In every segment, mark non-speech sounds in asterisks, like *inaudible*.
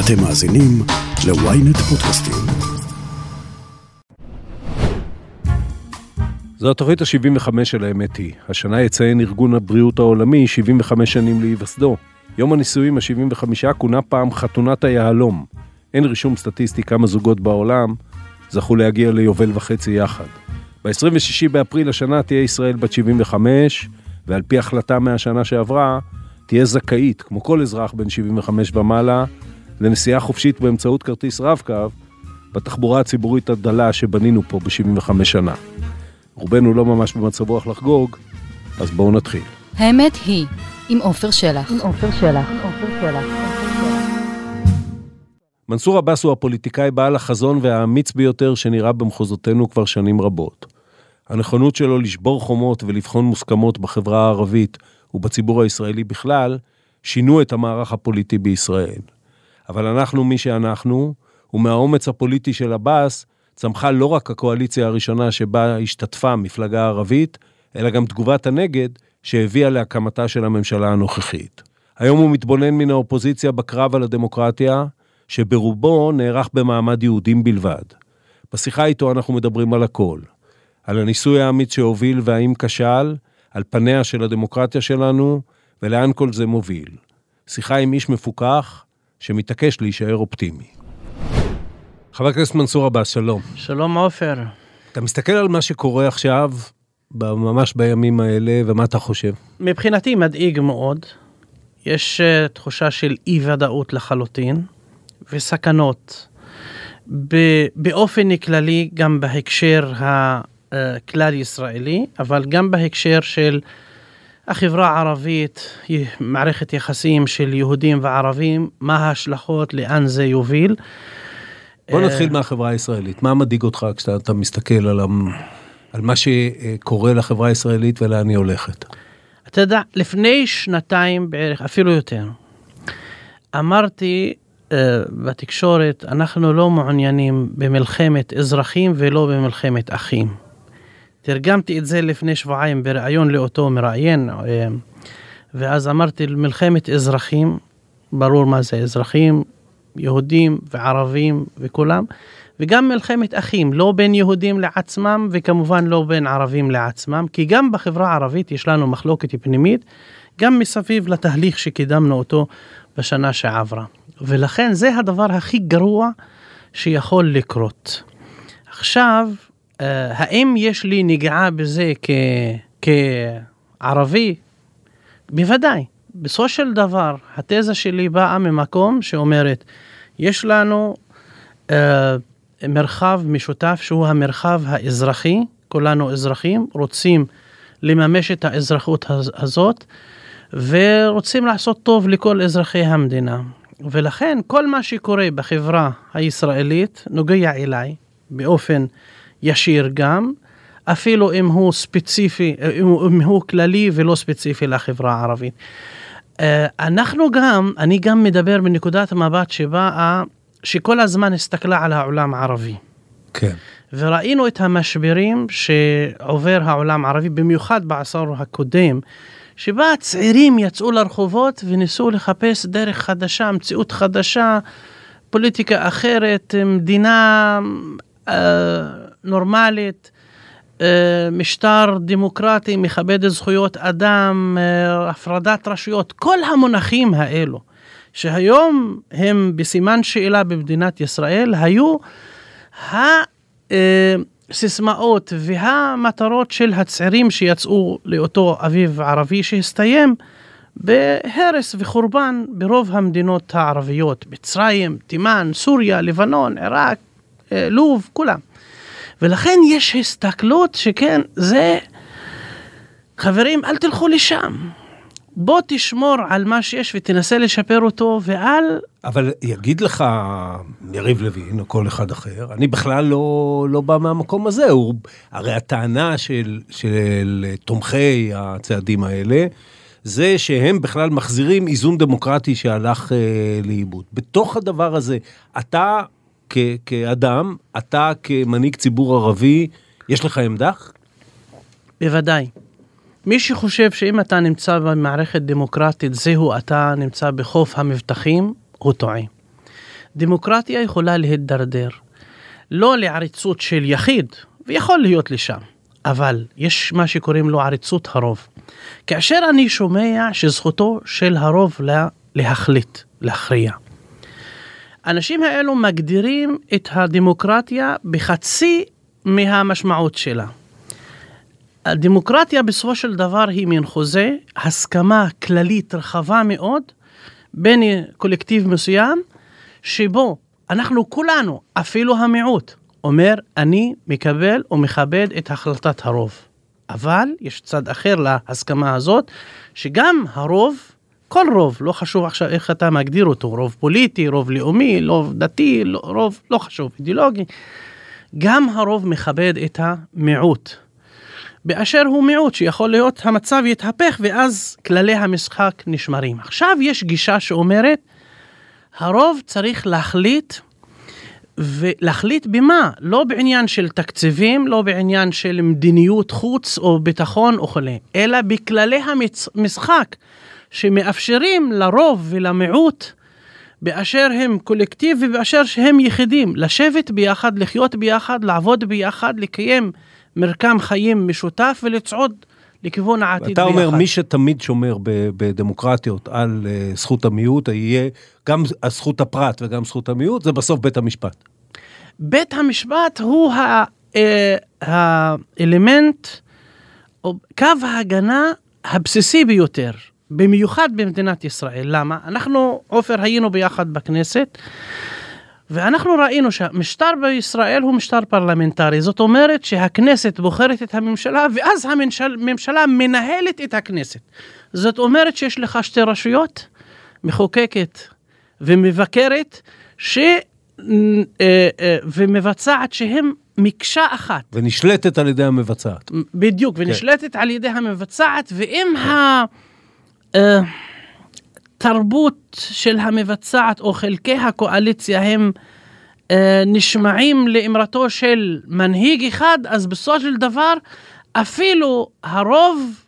אתם מאזינים ל-ynet פודקאסטים. זו התוכנית ה-75 של האמת היא. השנה יציין ארגון הבריאות העולמי 75 שנים להיווסדו. יום הנישואים ה-75 כונה פעם חתונת היהלום. אין רישום סטטיסטי כמה זוגות בעולם זכו להגיע ליובל וחצי יחד. ב-26 באפריל השנה תהיה ישראל בת 75, ועל פי החלטה מהשנה שעברה, תהיה זכאית, כמו כל אזרח בן 75 ומעלה, לנסיעה חופשית באמצעות כרטיס רב-קו בתחבורה הציבורית הדלה שבנינו פה ב-75 שנה. רובנו לא ממש במצב רוח לחגוג, אז בואו נתחיל. האמת היא, עם עופר שלח. עם עופר שלח. עם עופר שלח. מנסור עבאס הוא הפוליטיקאי בעל החזון והאמיץ ביותר שנראה במחוזותינו כבר שנים רבות. הנכונות שלו לשבור חומות ולבחון מוסכמות בחברה הערבית ובציבור הישראלי בכלל, שינו את המערך הפוליטי בישראל. אבל אנחנו מי שאנחנו, ומהאומץ הפוליטי של עבאס, צמחה לא רק הקואליציה הראשונה שבה השתתפה המפלגה הערבית, אלא גם תגובת הנגד שהביאה להקמתה של הממשלה הנוכחית. היום הוא מתבונן מן האופוזיציה בקרב על הדמוקרטיה, שברובו נערך במעמד יהודים בלבד. בשיחה איתו אנחנו מדברים על הכל. על הניסוי האמיץ שהוביל והאם כשל, על פניה של הדמוקרטיה שלנו, ולאן כל זה מוביל. שיחה עם איש מפוכח, שמתעקש להישאר אופטימי. חבר הכנסת מנסור עבאס, שלום. שלום עופר. אתה מסתכל על מה שקורה עכשיו, ממש בימים האלה, ומה אתה חושב? מבחינתי מדאיג מאוד. יש uh, תחושה של אי ודאות לחלוטין, וסכנות. באופן כללי, גם בהקשר הכלל ישראלי, אבל גם בהקשר של החברה הערבית, מערכת יחסים של יהודים וערבים, מה ההשלכות, לאן זה יוביל. בוא נתחיל מהחברה הישראלית. מה מדאיג אותך כשאתה מסתכל על, על מה שקורה לחברה הישראלית ולאן היא הולכת? אתה יודע, לפני שנתיים בערך, אפילו יותר, אמרתי uh, בתקשורת, אנחנו לא מעוניינים במלחמת אזרחים ולא במלחמת אחים. תרגמתי את זה לפני שבועיים בריאיון לאותו מראיין, uh, ואז אמרתי מלחמת אזרחים, ברור מה זה אזרחים, יהודים וערבים וכולם, וגם מלחמת אחים, לא בין יהודים לעצמם וכמובן לא בין ערבים לעצמם, כי גם בחברה הערבית יש לנו מחלוקת פנימית, גם מסביב לתהליך שקידמנו אותו בשנה שעברה. ולכן זה הדבר הכי גרוע שיכול לקרות. עכשיו, אה, האם יש לי נגיעה בזה כ, כערבי? בוודאי. בסופו של דבר, התזה שלי באה ממקום שאומרת, יש לנו uh, מרחב משותף שהוא המרחב האזרחי, כולנו אזרחים, רוצים לממש את האזרחות הזאת ורוצים לעשות טוב לכל אזרחי המדינה. ולכן כל מה שקורה בחברה הישראלית נוגע אליי באופן ישיר גם, אפילו אם הוא ספציפי, אם הוא כללי ולא ספציפי לחברה הערבית. אה, אנחנו גם, אני גם מדבר מנקודת המבט שבה, שכל הזמן הסתכלה על העולם הערבי. כן. וראינו את המשברים שעובר העולם הערבי, במיוחד בעשור הקודם, שבה הצעירים יצאו לרחובות וניסו לחפש דרך חדשה, מציאות חדשה, פוליטיקה אחרת, מדינה אה, נורמלית. אה, משטר דמוקרטי מכבד זכויות אדם, אה, הפרדת רשויות, כל המונחים האלו, שהיום הם בסימן שאלה במדינת ישראל, היו הסיסמאות והמטרות של הצעירים שיצאו לאותו אביב ערבי שהסתיים בהרס וחורבן ברוב המדינות הערביות, מצרים, תימן, סוריה, לבנון, עיראק, אה, לוב, כולם. ולכן יש הסתכלות שכן, זה... חברים, אל תלכו לשם. בוא תשמור על מה שיש ותנסה לשפר אותו, ואל... אבל יגיד לך יריב לוין או כל אחד אחר, אני בכלל לא, לא בא מהמקום הזה. הוא, הרי הטענה של, של תומכי הצעדים האלה, זה שהם בכלל מחזירים איזון דמוקרטי שהלך אה, לאיבוד. בתוך הדבר הזה, אתה כ- כאדם, אתה כמנהיג ציבור ערבי, יש לך עמדה? בוודאי. מי שחושב שאם אתה נמצא במערכת דמוקרטית, זהו אתה נמצא בחוף המבטחים, הוא טועה. דמוקרטיה יכולה להידרדר, לא לעריצות של יחיד, ויכול להיות לשם, אבל יש מה שקוראים לו עריצות הרוב. כאשר אני שומע שזכותו של הרוב לה, להחליט, להכריע. האנשים האלו מגדירים את הדמוקרטיה בחצי מהמשמעות שלה. הדמוקרטיה בסופו של דבר היא מין חוזה, הסכמה כללית רחבה מאוד בין קולקטיב מסוים, שבו אנחנו כולנו, אפילו המיעוט, אומר אני מקבל או מכבד את החלטת הרוב. אבל יש צד אחר להסכמה הזאת, שגם הרוב, כל רוב, לא חשוב עכשיו איך אתה מגדיר אותו, רוב פוליטי, רוב לאומי, רוב דתי, לא, רוב, לא חשוב, אידיאולוגי, גם הרוב מכבד את המיעוט. באשר הוא מיעוט, שיכול להיות המצב יתהפך ואז כללי המשחק נשמרים. עכשיו יש גישה שאומרת, הרוב צריך להחליט ולהחליט במה? לא בעניין של תקציבים, לא בעניין של מדיניות חוץ או ביטחון וכו', אלא בכללי המשחק שמאפשרים לרוב ולמיעוט באשר הם קולקטיב ובאשר שהם יחידים, לשבת ביחד, לחיות ביחד, לעבוד ביחד, לקיים מרקם חיים משותף ולצעוד לכיוון העתיד אתה ביחד. אומר, מי שתמיד שומר בדמוקרטיות על uh, זכות המיעוט, יהיה גם זכות הפרט וגם זכות המיעוט, זה בסוף בית המשפט. בית המשפט הוא ה, האלמנט, או קו ההגנה הבסיסי ביותר, במיוחד במדינת ישראל. למה? אנחנו, עופר, היינו ביחד בכנסת. ואנחנו ראינו שהמשטר בישראל הוא משטר פרלמנטרי, זאת אומרת שהכנסת בוחרת את הממשלה ואז הממשלה מנהלת את הכנסת. זאת אומרת שיש לך שתי רשויות, מחוקקת ומבקרת, ש... אה, אה, ומבצעת שהם מקשה אחת. ונשלטת על ידי המבצעת. בדיוק, כן. ונשלטת על ידי המבצעת, ואם ה... אה, התרבות של המבצעת או חלקי הקואליציה הם אה, נשמעים לאמרתו של מנהיג אחד, אז בסופו של דבר אפילו הרוב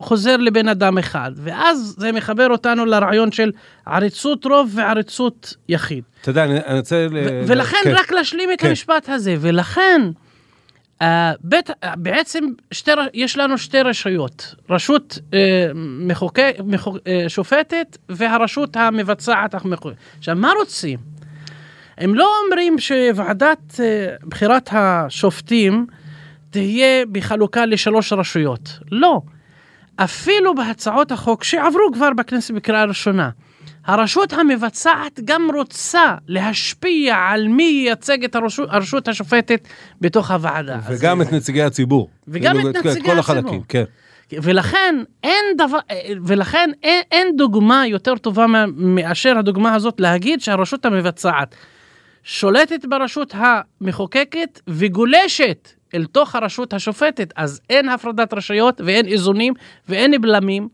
חוזר לבן אדם אחד, ואז זה מחבר אותנו לרעיון של עריצות רוב ועריצות יחיד. אתה יודע, אני רוצה... ולכן, כן. רק להשלים את כן. המשפט הזה, ולכן בית, uh, בעצם שתי, יש לנו שתי רשויות, רשות uh, מחוקק, מחוק, uh, שופטת והרשות המבצעת. עכשיו, מה רוצים? הם לא אומרים שוועדת uh, בחירת השופטים תהיה בחלוקה לשלוש רשויות. לא. אפילו בהצעות החוק שעברו כבר בכנסת בקריאה ראשונה, הרשות המבצעת גם רוצה להשפיע על מי ייצג את הרשות, הרשות השופטת בתוך הוועדה. וגם אז... את נציגי הציבור. וגם כאילו, את נציגי הציבור. כל החלקים, כן. ולכן אין דבר, ולכן אין, אין דוגמה יותר טובה מאשר הדוגמה הזאת להגיד שהרשות המבצעת שולטת ברשות המחוקקת וגולשת אל תוך הרשות השופטת, אז אין הפרדת רשויות ואין איזונים ואין בלמים.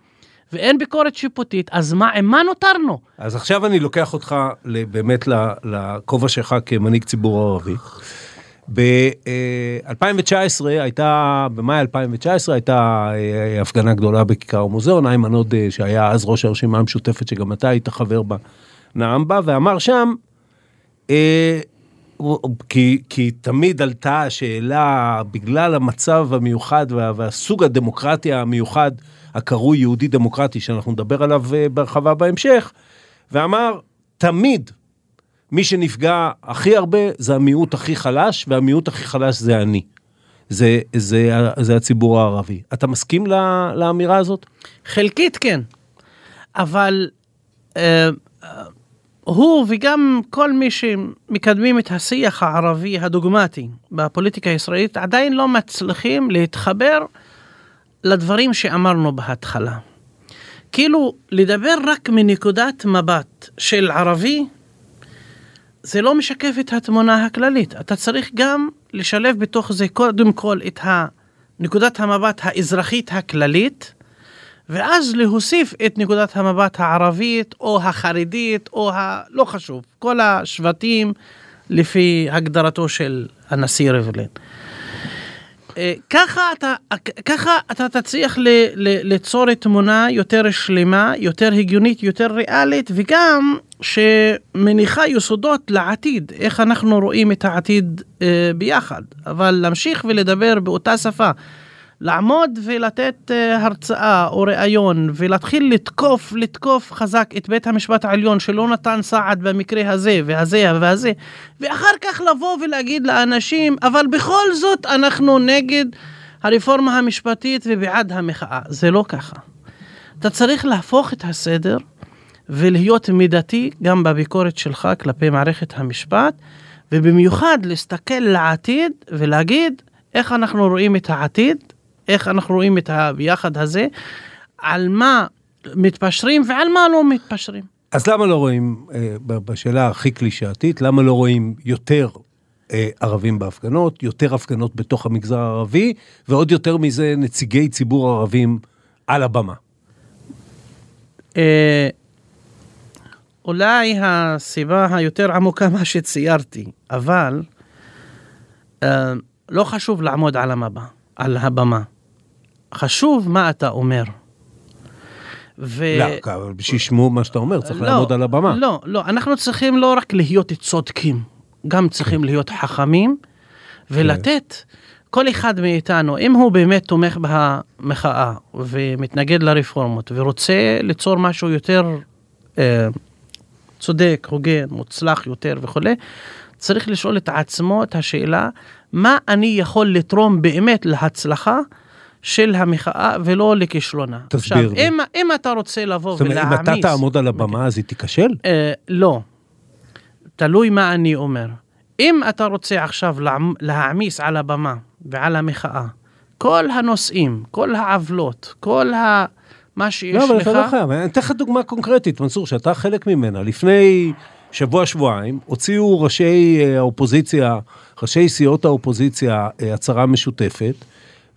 ואין ביקורת שיפוטית, אז מה, עם מה נותרנו? אז עכשיו אני לוקח אותך באמת לכובע שלך כמנהיג ציבור ערבי. ב-2019 הייתה, במאי 2019 הייתה אה, הפגנה גדולה בכיכר המוזיאון, איימן עודה שהיה אז ראש הרשימה המשותפת שגם אתה היית חבר בה, נאם בה ואמר שם, אה, כי, כי תמיד עלתה השאלה בגלל המצב המיוחד וה, והסוג הדמוקרטיה המיוחד הקרוי יהודי דמוקרטי, שאנחנו נדבר עליו אה, בהרחבה בהמשך, ואמר, תמיד מי שנפגע הכי הרבה זה המיעוט הכי חלש, והמיעוט הכי חלש זה אני. זה, זה, זה הציבור הערבי. אתה מסכים לאמירה הזאת? חלקית כן, אבל אה, הוא וגם כל מי שמקדמים את השיח הערבי הדוגמטי בפוליטיקה הישראלית עדיין לא מצליחים להתחבר לדברים שאמרנו בהתחלה. כאילו, לדבר רק מנקודת מבט של ערבי, זה לא משקף את התמונה הכללית. אתה צריך גם לשלב בתוך זה קודם כל את נקודת המבט האזרחית הכללית, ואז להוסיף את נקודת המבט הערבית או החרדית או ה... לא חשוב, כל השבטים לפי הגדרתו של הנשיא ריבלין. אה, ככה אתה, ככה אתה תצליח ל, ל, ליצור תמונה יותר שלמה, יותר הגיונית, יותר ריאלית, וגם שמניחה יסודות לעתיד, איך אנחנו רואים את העתיד אה, ביחד. אבל להמשיך ולדבר באותה שפה, לעמוד ולתת אה, הרצאה או ראיון ולהתחיל לתקוף, לתקוף חזק את בית המשפט העליון שלא נתן סעד במקרה הזה והזה והזה, ואחר כך לבוא ולהגיד לאנשים, אבל בכל זאת אנחנו נגד הרפורמה המשפטית ובעד המחאה. זה לא ככה. אתה צריך להפוך את הסדר ולהיות מידתי גם בביקורת שלך כלפי מערכת המשפט, ובמיוחד להסתכל לעתיד ולהגיד איך אנחנו רואים את העתיד איך אנחנו רואים את הביחד הזה, על מה מתפשרים ועל מה לא מתפשרים. אז למה לא רואים, אה, בשאלה הכי קלישאתית, למה לא רואים יותר אה, ערבים בהפגנות, יותר הפגנות בתוך המגזר הערבי, ועוד יותר מזה נציגי ציבור ערבים על הבמה? אה, אולי הסיבה היותר עמוקה מה שציירתי, אבל לא חשוב לעמוד על המבע, על הבמה. חשוב מה אתה אומר. ו... לא, אבל שישמעו מה שאתה אומר, צריך לא, לעמוד על הבמה. לא, לא, אנחנו צריכים לא רק להיות צודקים, גם צריכים כן. להיות חכמים ולתת. כן. כל אחד מאיתנו, אם הוא באמת תומך במחאה ומתנגד לרפורמות ורוצה ליצור משהו יותר אה, צודק, הוגן, מוצלח יותר וכולי, צריך לשאול את עצמו את השאלה, מה אני יכול לתרום באמת להצלחה של המחאה ולא לכישלונה. תסביר עכשיו, לי. אם, אם אתה רוצה לבוא ולהעמיס... זאת אומרת, אם אתה תעמוד על הבמה אז היא תיכשל? אה, לא. תלוי מה אני אומר. אם אתה רוצה עכשיו להעמיס על הבמה ועל המחאה, כל הנושאים, כל העוולות, כל ה... מה שיש לך... לא, אבל אתה לא חייב. אני אתן לך דוגמה קונקרטית, מנסור, שאתה חלק ממנה. לפני שבוע-שבועיים הוציאו ראשי אה, האופוזיציה, ראשי סיעות האופוזיציה, אה, הצהרה משותפת.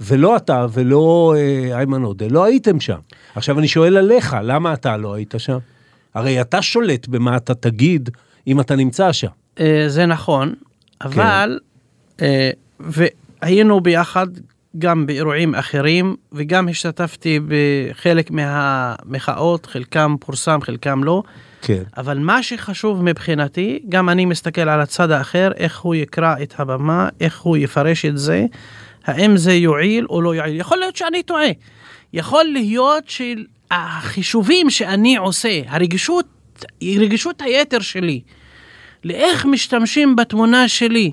ולא אתה ולא אה, איימן עודה, לא הייתם שם. עכשיו אני שואל עליך, למה אתה לא היית שם? הרי אתה שולט במה אתה תגיד אם אתה נמצא שם. אה, זה נכון, אבל, כן. והיינו ביחד גם באירועים אחרים, וגם השתתפתי בחלק מהמחאות, חלקם פורסם, חלקם לא. כן. אבל מה שחשוב מבחינתי, גם אני מסתכל על הצד האחר, איך הוא יקרא את הבמה, איך הוא יפרש את זה. האם זה יועיל או לא יועיל. יכול להיות שאני טועה. יכול להיות שהחישובים שאני עושה, הרגישות, רגישות היתר שלי, לאיך משתמשים בתמונה שלי,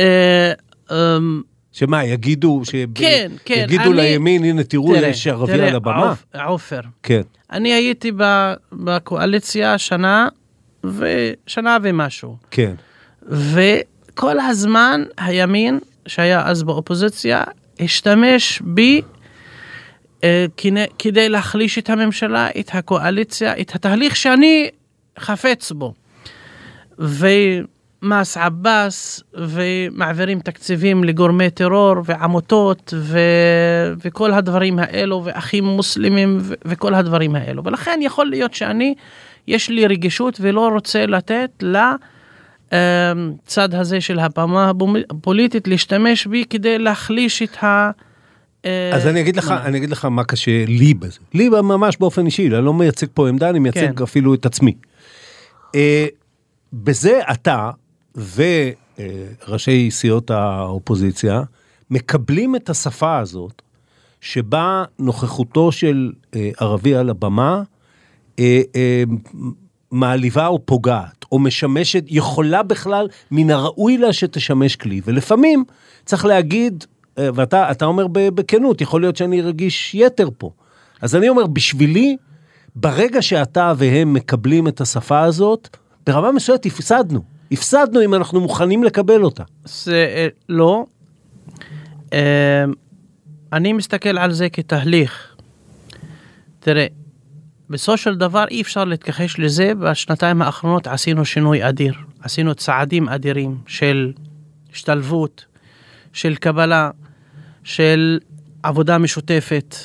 אה, אמ, שמה, יגידו, ש... כן, כן. יגידו אני... לימין, הנה תראו, תראה, יש ערבי תראה, על הבמה? עופר. כן. אני הייתי בקואליציה שנה, ושנה ומשהו. כן. וכל הזמן הימין שהיה אז באופוזיציה, השתמש בי אה, כדי להחליש את הממשלה, את הקואליציה, את התהליך שאני חפץ בו. ומס עבאס, ומעבירים תקציבים לגורמי טרור ועמותות ו... וכל הדברים האלו, ואחים מוסלמים ו... וכל הדברים האלו. ולכן יכול להיות שאני, יש לי רגישות ולא רוצה לתת לה... לה... הצד הזה של הבמה הפוליטית להשתמש בי כדי להחליש את ה... אה, אז אני אגיד לך, אני אגיד לך מה קשה לי בזה. לי ממש באופן אישי, אני לא מייצג פה עמדה, אני מייצג כן. אפילו את עצמי. אה, בזה אתה וראשי סיעות האופוזיציה מקבלים את השפה הזאת, שבה נוכחותו של אה, ערבי על הבמה מעליבה או פוגעת, או משמשת, יכולה בכלל, מן הראוי לה שתשמש כלי. ולפעמים צריך להגיד, אה, ואתה אומר בכנות, יכול להיות שאני רגיש יתר פה. אז אני אומר, בשבילי, ברגע שאתה והם מקבלים את השפה הזאת, ברמה מסוימת הפסדנו. הפסדנו אם אנחנו מוכנים לקבל אותה. זה אה, לא. אה, אני מסתכל על זה כתהליך. תראה, בסופו של דבר אי אפשר להתכחש לזה, בשנתיים האחרונות עשינו שינוי אדיר, עשינו צעדים אדירים של השתלבות, של קבלה, של עבודה משותפת.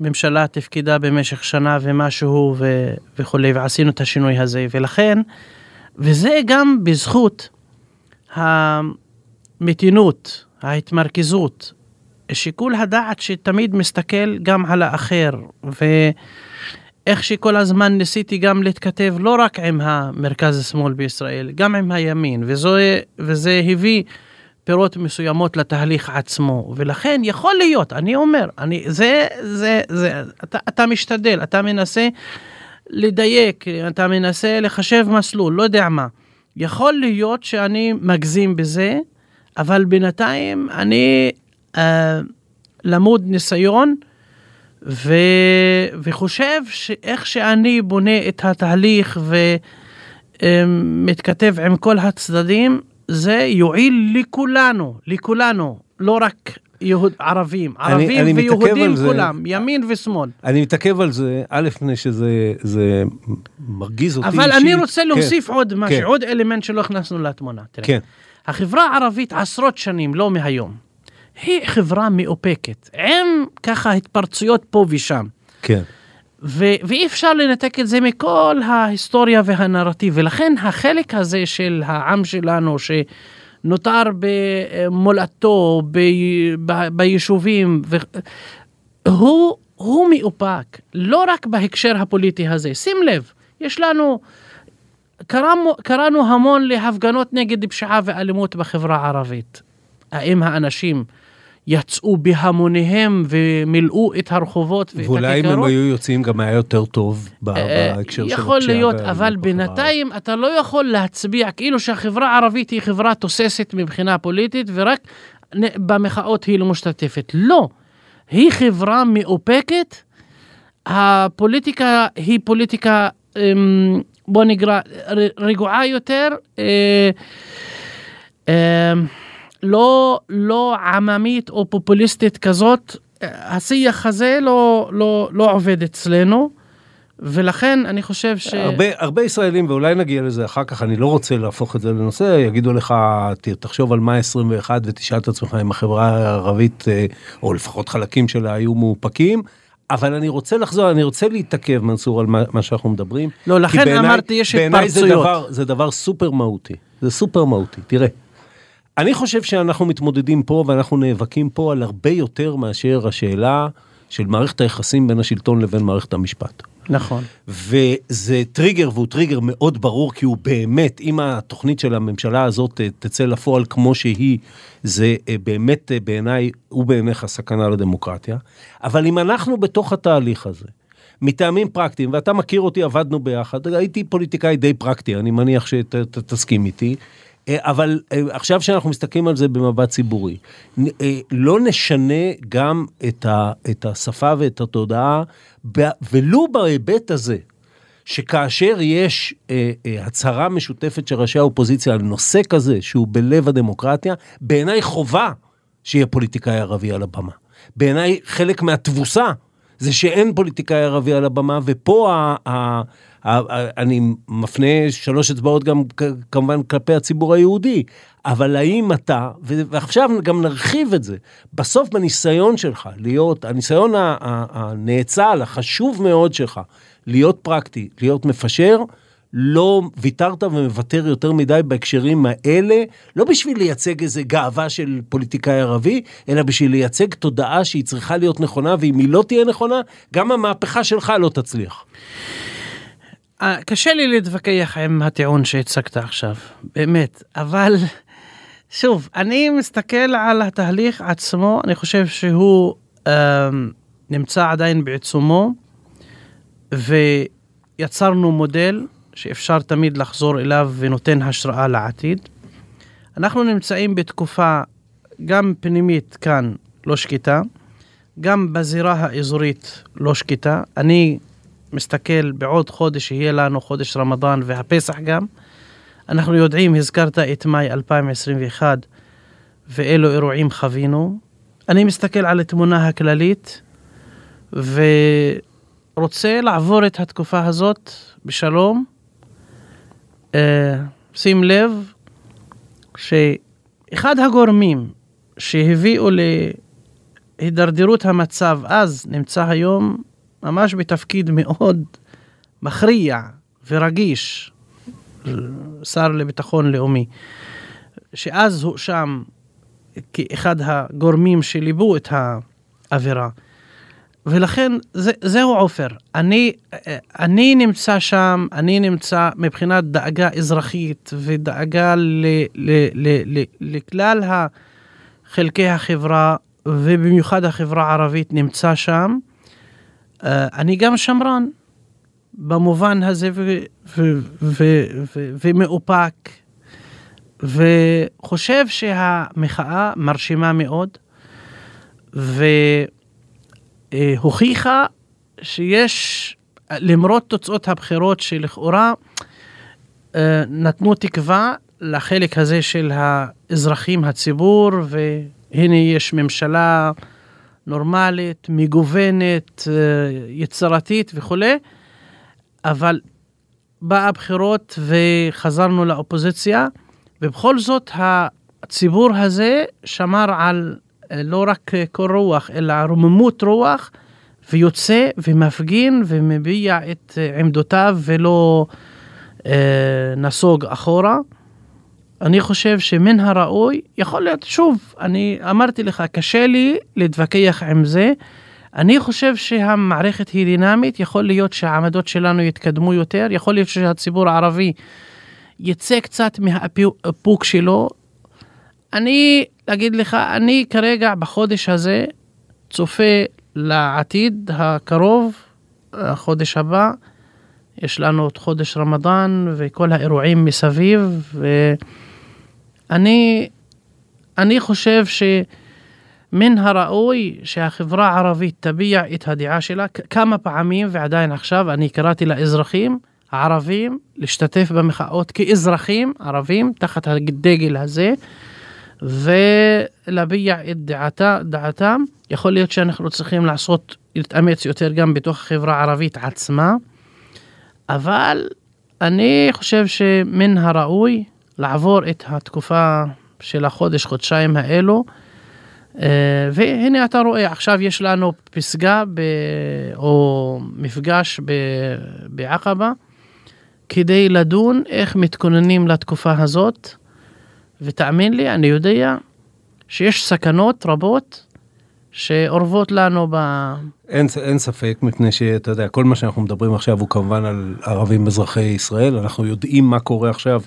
ממשלה תפקידה במשך שנה ומשהו ו- וכולי, ועשינו את השינוי הזה, ולכן, וזה גם בזכות המתינות, ההתמרכזות, שיקול הדעת שתמיד מסתכל גם על האחר, ואיך שכל הזמן ניסיתי גם להתכתב לא רק עם המרכז-שמאל בישראל, גם עם הימין, וזה, וזה הביא פירות מסוימות לתהליך עצמו, ולכן יכול להיות, אני אומר, אני, זה, זה, זה, אתה, אתה משתדל, אתה מנסה לדייק, אתה מנסה לחשב מסלול, לא יודע מה. יכול להיות שאני מגזים בזה, אבל בינתיים אני אה, למוד ניסיון ו, וחושב שאיך שאני בונה את התהליך ומתכתב עם כל הצדדים, זה יועיל לכולנו, לכולנו, לא רק יהוד, ערבים, ערבים אני ויהודים זה. כולם, ימין ושמאל. אני מתעכב על זה, א', מפני שזה זה מרגיז אותי אבל אני רוצה כן, להוסיף עוד משהו, כן. עוד אלמנט שלא הכנסנו לתמונה. תראה, כן, החברה הערבית עשרות שנים, לא מהיום, היא חברה מאופקת, עם ככה התפרצויות פה ושם. כן. ו- ואי אפשר לנתק את זה מכל ההיסטוריה והנרטיב, ולכן החלק הזה של העם שלנו שנותר במולדתו, ב- ב- ביישובים, ו- הוא, הוא מאופק, לא רק בהקשר הפוליטי הזה. שים לב, יש לנו, קראנו, קראנו המון להפגנות נגד פשיעה ואלימות בחברה הערבית. האם האנשים יצאו בהמוניהם ומילאו את הרחובות ואת ואולי אם הם הכיכרות? היו יוצאים גם היה יותר טוב אה, בהקשר של יכול הפשיעה להיות, והאלימות אבל בינתיים אתה לא יכול להצביע כאילו שהחברה הערבית היא חברה תוססת מבחינה פוליטית ורק במחאות היא לא משתתפת. לא, היא חברה מאופקת, הפוליטיקה היא פוליטיקה, אמ, בוא נקרא, ר- רגועה יותר. לא, לא עממית או פופוליסטית כזאת, השיח הזה לא, לא, לא עובד אצלנו, ולכן אני חושב ש... הרבה, הרבה ישראלים, ואולי נגיע לזה אחר כך, אני לא רוצה להפוך את זה לנושא, יגידו לך, תחשוב על מאי 21 ותשאל את עצמך אם החברה הערבית, אה, או לפחות חלקים שלה, היו מאופקים. אבל אני רוצה לחזור, אני רוצה להתעכב, מנסור, על מה, מה שאנחנו מדברים. לא, לכן בעיניי- אמרתי, יש בעיניי זה התפרצויות. דבר, זה דבר סופר מהותי. זה סופר מהותי. תראה, אני חושב שאנחנו מתמודדים פה ואנחנו נאבקים פה על הרבה יותר מאשר השאלה של מערכת היחסים בין השלטון לבין מערכת המשפט. נכון. וזה טריגר, והוא טריגר מאוד ברור, כי הוא באמת, אם התוכנית של הממשלה הזאת אה, תצא לפועל כמו שהיא, זה אה, באמת אה, בעיניי, הוא בעיניך סכנה לדמוקרטיה. אבל אם אנחנו בתוך התהליך הזה, מטעמים פרקטיים, ואתה מכיר אותי, עבדנו ביחד, הייתי פוליטיקאי די פרקטי, אני מניח שתסכים איתי. אה, אבל אה, עכשיו שאנחנו מסתכלים על זה במבט ציבורי, אה, לא נשנה גם את, השפה ואת התודעה, ולו בהיבט הזה, שכאשר יש הצהרה משותפת של ראשי האופוזיציה על נושא כזה, שהוא בלב הדמוקרטיה, בעיניי חובה שיהיה פוליטיקאי ערבי על הבמה. בעיניי חלק מהתבוסה זה שאין פוליטיקאי ערבי על הבמה, ופה ה, ה, ה, ה, אני מפנה שלוש אצבעות גם כמובן כלפי הציבור היהודי, אבל האם אתה, ועכשיו גם נרחיב את זה, בסוף בניסיון שלך להיות, הניסיון הנאצל, החשוב מאוד שלך, להיות פרקטי, להיות מפשר, לא ויתרת ומוותר יותר מדי בהקשרים האלה, לא בשביל לייצג איזה גאווה של פוליטיקאי ערבי, אלא בשביל לייצג תודעה שהיא צריכה להיות נכונה, ואם היא לא תהיה נכונה, גם המהפכה שלך לא תצליח. אה, קשה לי להתווכח עם הטיעון שהצגת עכשיו, באמת, אבל שוב, אני מסתכל על התהליך עצמו, אני חושב שהוא אה, נמצא עדיין בעיצומו, ויצרנו מודל שאפשר תמיד לחזור אליו ונותן השראה לעתיד. אנחנו נמצאים בתקופה גם פנימית כאן לא שקטה, גם בזירה האזורית לא שקטה. אני מסתכל בעוד חודש יהיה לנו חודש רמדאן והפסח גם. אנחנו יודעים, הזכרת את מאי 2021 ואילו אירועים חווינו. אני מסתכל על התמונה הכללית ורוצה לעבור את התקופה הזאת בשלום. Uh, שים לב שאחד הגורמים שהביאו להידרדרות המצב אז נמצא היום ממש בתפקיד מאוד מכריע ורגיש, שר לביטחון לאומי, שאז הואשם כאחד הגורמים שליבו את האווירה. ולכן זה, זהו עופר, אני, אני נמצא שם, אני נמצא מבחינת דאגה אזרחית ודאגה ל, ל, ל, ל, לכלל חלקי החברה ובמיוחד החברה הערבית נמצא שם. אה, אני גם שמרן במובן הזה ומאופק וחושב שהמחאה מרשימה מאוד. ו... אה, הוכיחה שיש, למרות תוצאות הבחירות שלכאורה אה, נתנו תקווה לחלק הזה של האזרחים, הציבור, והנה יש ממשלה נורמלית, מגוונת, אה, יצירתית וכולי, אבל באה הבחירות וחזרנו לאופוזיציה, ובכל זאת הציבור הזה שמר על לא רק קור רוח, אלא רוממות רוח, ויוצא ומפגין ומביע את עמדותיו ולא אה, נסוג אחורה. אני חושב שמן הראוי, יכול להיות, שוב, אני אמרתי לך, קשה לי להתווכח עם זה. אני חושב שהמערכת היא דינמית, יכול להיות שהעמדות שלנו יתקדמו יותר, יכול להיות שהציבור הערבי יצא קצת מהאיפוק שלו. אני להגיד לך, אני כרגע בחודש הזה צופה לעתיד הקרוב, החודש הבא. יש לנו את חודש רמדאן וכל האירועים מסביב, ואני אני חושב שמן הראוי שהחברה הערבית תביע את הדעה שלה כמה פעמים, ועדיין עכשיו אני קראתי לאזרחים הערבים להשתתף במחאות כאזרחים ערבים תחת הדגל הזה. ולהביע את דעתה, דעתם. יכול להיות שאנחנו צריכים לעשות, להתאמץ יותר גם בתוך החברה הערבית עצמה, אבל אני חושב שמן הראוי לעבור את התקופה של החודש, חודשיים האלו. אה, והנה אתה רואה, עכשיו יש לנו פסגה ב... או מפגש ב... בעקבה כדי לדון איך מתכוננים לתקופה הזאת. ותאמין לי, אני יודע שיש סכנות רבות שאורבות לנו ב... אין, אין ספק, מפני שאתה יודע, כל מה שאנחנו מדברים עכשיו הוא כמובן על ערבים אזרחי ישראל, אנחנו יודעים מה קורה עכשיו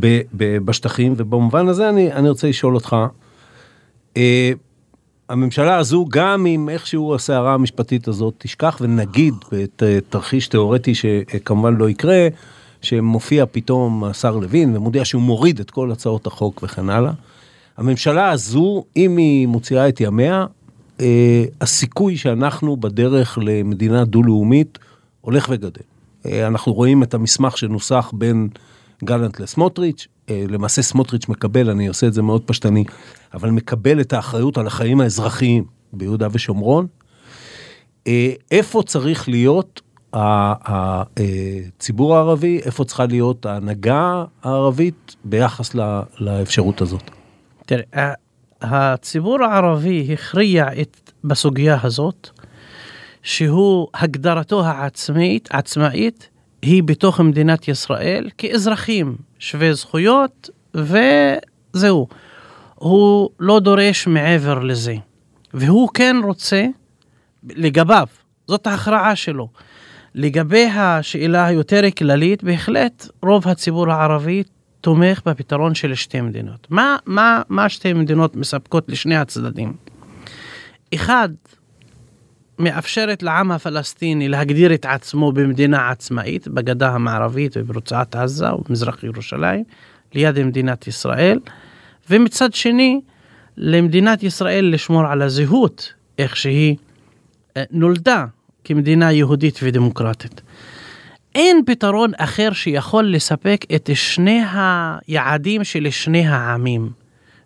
ב, ב, בשטחים, ובמובן הזה אני, אני רוצה לשאול אותך, אה, הממשלה הזו, גם אם איכשהו הסערה המשפטית הזאת תשכח, ונגיד בתרחיש תיאורטי שכמובן לא יקרה, שמופיע פתאום השר לוין ומודיע שהוא מוריד את כל הצעות החוק וכן הלאה. הממשלה הזו, אם היא מוציאה את ימיה, אה, הסיכוי שאנחנו בדרך למדינה דו-לאומית הולך וגדל. אה, אנחנו רואים את המסמך שנוסח בין גלנט לסמוטריץ', אה, למעשה סמוטריץ' מקבל, אני עושה את זה מאוד פשטני, אבל מקבל את האחריות על החיים האזרחיים ביהודה ושומרון. אה, איפה צריך להיות הציבור הערבי, איפה צריכה להיות ההנהגה הערבית ביחס לאפשרות הזאת? תראה, הציבור הערבי הכריע את, בסוגיה הזאת, שהוא הגדרתו העצמאית, עצמאית, היא בתוך מדינת ישראל כאזרחים שווי זכויות, וזהו. הוא לא דורש מעבר לזה. והוא כן רוצה, לגביו, זאת ההכרעה שלו. לגבי השאלה היותר כללית, בהחלט רוב הציבור הערבי תומך בפתרון של שתי מדינות. מה, מה, מה שתי מדינות מספקות לשני הצדדים? אחד, מאפשרת לעם הפלסטיני להגדיר את עצמו במדינה עצמאית בגדה המערבית וברצועת עזה ובמזרח ירושלים, ליד מדינת ישראל, ומצד שני, למדינת ישראל לשמור על הזהות, איך שהיא אה, נולדה כמדינה יהודית ודמוקרטית. אין פתרון אחר שיכול לספק את שני היעדים של שני העמים,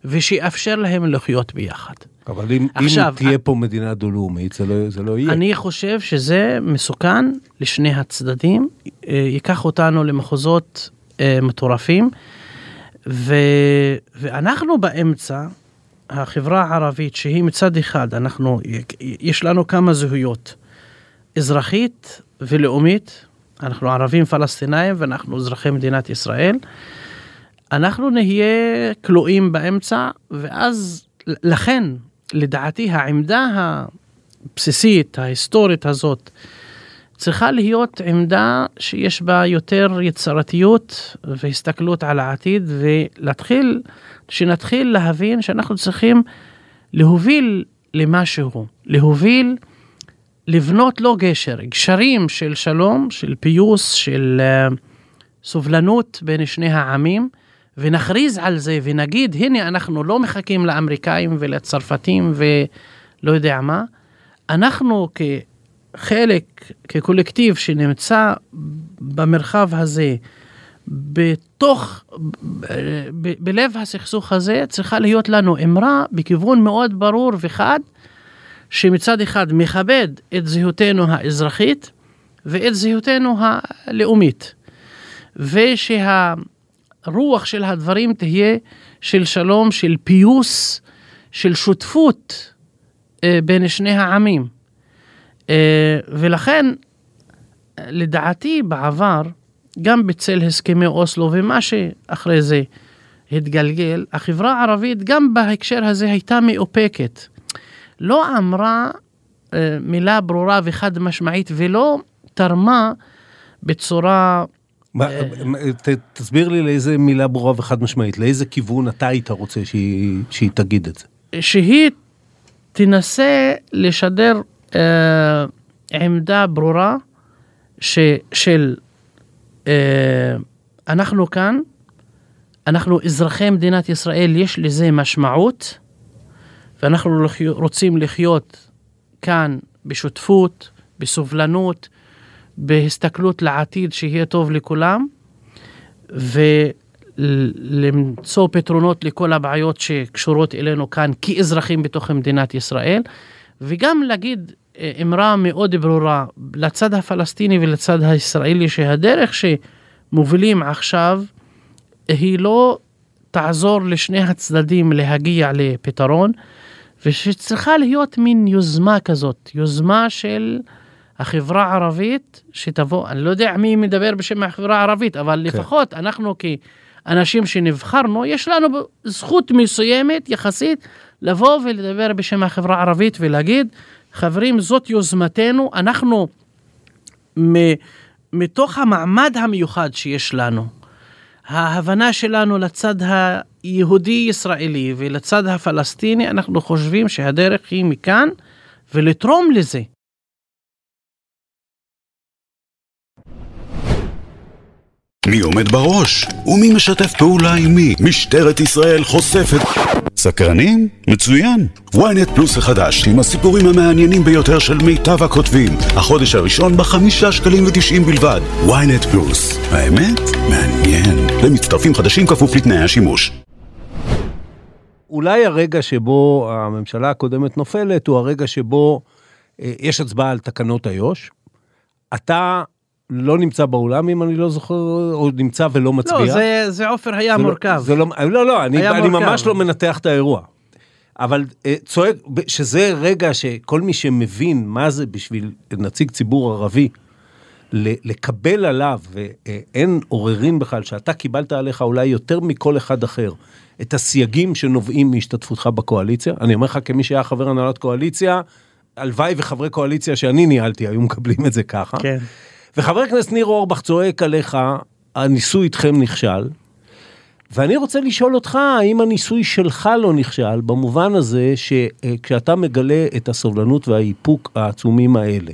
ושיאפשר להם לחיות ביחד. אבל אם, עכשיו, אם תהיה פה מדינה דו-לאומית, זה לא, זה לא יהיה. אני חושב שזה מסוכן לשני הצדדים, אה, ייקח אותנו למחוזות אה, מטורפים, ו, ואנחנו באמצע, החברה הערבית, שהיא מצד אחד, אנחנו, יש לנו כמה זהויות. אזרחית ולאומית, אנחנו ערבים פלסטינאים ואנחנו אזרחי מדינת ישראל, אנחנו נהיה כלואים באמצע, ואז לכן, לדעתי, העמדה הבסיסית, ההיסטורית הזאת, צריכה להיות עמדה שיש בה יותר יצירתיות והסתכלות על העתיד ולהתחיל, שנתחיל להבין שאנחנו צריכים להוביל למשהו, להוביל, לבנות לא גשר, גשרים של שלום, של פיוס, של uh, סובלנות בין שני העמים, ונכריז על זה ונגיד, הנה אנחנו לא מחכים לאמריקאים ולצרפתים ולא יודע מה, אנחנו כ... חלק כקולקטיב שנמצא במרחב הזה, בתוך, בלב הסכסוך הזה, צריכה להיות לנו אמרה בכיוון מאוד ברור וחד, שמצד אחד מכבד את זהותנו האזרחית ואת זהותנו הלאומית, ושהרוח של הדברים תהיה של שלום, של פיוס, של שותפות אה, בין שני העמים. אה, ולכן, לדעתי בעבר, גם בצל הסכמי אוסלו ומה שאחרי זה התגלגל, החברה הערבית גם בהקשר הזה הייתה מאופקת. לא אמרה אה, מילה ברורה וחד משמעית ולא תרמה בצורה... מה, אה, ת, תסביר לי לאיזה מילה ברורה וחד משמעית, לאיזה כיוון אתה היית רוצה שהיא, שהיא תגיד את זה. שהיא תנסה לשדר אה, עמדה ברורה ש, של אה, אנחנו כאן, אנחנו אזרחי מדינת ישראל, יש לזה משמעות, ואנחנו רוצים לחיות כאן בשותפות, בסובלנות, בהסתכלות לעתיד שיהיה טוב לכולם, ולמצוא פתרונות לכל הבעיות שקשורות אלינו כאן כאזרחים בתוך מדינת ישראל, וגם להגיד אמרה מאוד ברורה לצד הפלסטיני ולצד הישראלי שהדרך שמובילים עכשיו היא לא תעזור לשני הצדדים להגיע לפתרון ושצריכה להיות מין יוזמה כזאת, יוזמה של החברה הערבית שתבוא, אני לא יודע מי מדבר בשם החברה הערבית, אבל כן. לפחות אנחנו כאנשים שנבחרנו, יש לנו זכות מסוימת יחסית לבוא ולדבר בשם החברה הערבית ולהגיד חברים, זאת יוזמתנו, אנחנו מתוך המעמד המיוחד שיש לנו, ההבנה שלנו לצד היהודי-ישראלי ולצד הפלסטיני, אנחנו חושבים שהדרך היא מכאן ולתרום לזה. מי עומד בראש? ומי משתף פעולה עם מי? משטרת ישראל חושפת... סקרנים? מצוין. ynet פלוס החדש, עם הסיפורים המעניינים ביותר של מיטב הכותבים. החודש הראשון בחמישה שקלים ותשעים בלבד. ynet פלוס. האמת? מעניין. למצטרפים חדשים כפוף לתנאי השימוש. אולי הרגע שבו הממשלה הקודמת נופלת, הוא הרגע שבו אה, יש הצבעה על תקנות איו"ש. אתה לא נמצא באולם, אם אני לא זוכר, או נמצא ולא מצביע. לא, זה, זה עופר היה זה לא- מורכב. לא, זה לא, לא, לא, אני, אני ממש לא מנתח את האירוע. אבל אה, צועק, שזה רגע שכל מי שמבין מה זה בשביל נציג ציבור ערבי, לקבל עליו, ואין עוררין בכלל, שאתה קיבלת עליך אולי יותר מכל אחד אחר, את הסייגים שנובעים מהשתתפותך בקואליציה. אני אומר לך כמי שהיה חבר הנהלת קואליציה, הלוואי וחברי קואליציה שאני ניהלתי היו מקבלים את זה ככה. כן. וחבר הכנסת ניר אורבך צועק עליך, הניסוי איתכם נכשל. ואני רוצה לשאול אותך, האם הניסוי שלך לא נכשל, במובן הזה שכשאתה מגלה את הסובלנות והאיפוק העצומים האלה,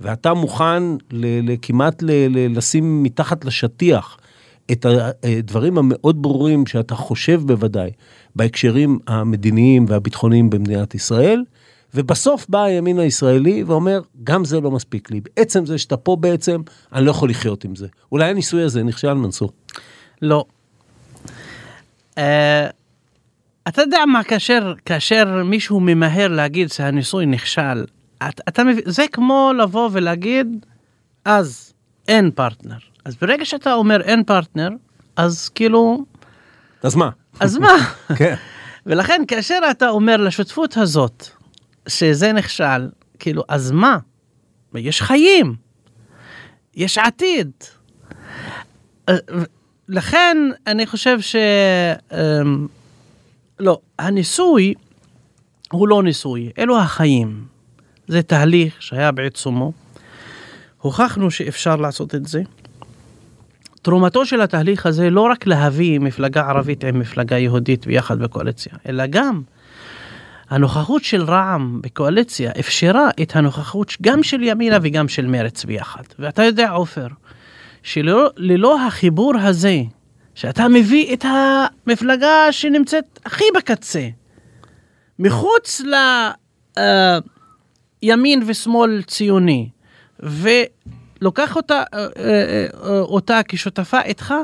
ואתה מוכן ל- ל- כמעט ל- ל- לשים מתחת לשטיח את הדברים המאוד ברורים שאתה חושב בוודאי בהקשרים המדיניים והביטחוניים במדינת ישראל, ובסוף בא הימין הישראלי ואומר, גם זה לא מספיק לי. בעצם זה שאתה פה בעצם, אני לא יכול לחיות עם זה. אולי הניסוי הזה נכשל, מנסור. לא. Uh, אתה יודע מה, כאשר, כאשר מישהו ממהר להגיד שהניסוי נכשל, אתה, אתה מבין, זה כמו לבוא ולהגיד, אז אין פרטנר. אז ברגע שאתה אומר אין פרטנר, אז כאילו... אז מה? אז מה? *laughs* כן. ולכן כאשר אתה אומר לשותפות הזאת, שזה נכשל, כאילו, אז מה? יש חיים, יש עתיד. לכן אני חושב ש... אמ, לא, הניסוי הוא לא ניסוי, אלו החיים. זה תהליך שהיה בעיצומו. הוכחנו שאפשר לעשות את זה. תרומתו של התהליך הזה לא רק להביא מפלגה ערבית עם מפלגה יהודית ביחד בקואליציה, אלא גם הנוכחות של רע"מ בקואליציה אפשרה את הנוכחות גם של ימינה וגם של מרץ ביחד. ואתה יודע, עופר, שללא החיבור הזה, שאתה מביא את המפלגה שנמצאת הכי בקצה, מחוץ לימין אה, ושמאל ציוני, ולוקח אותה, אה, אה, אותה כשותפה איתך,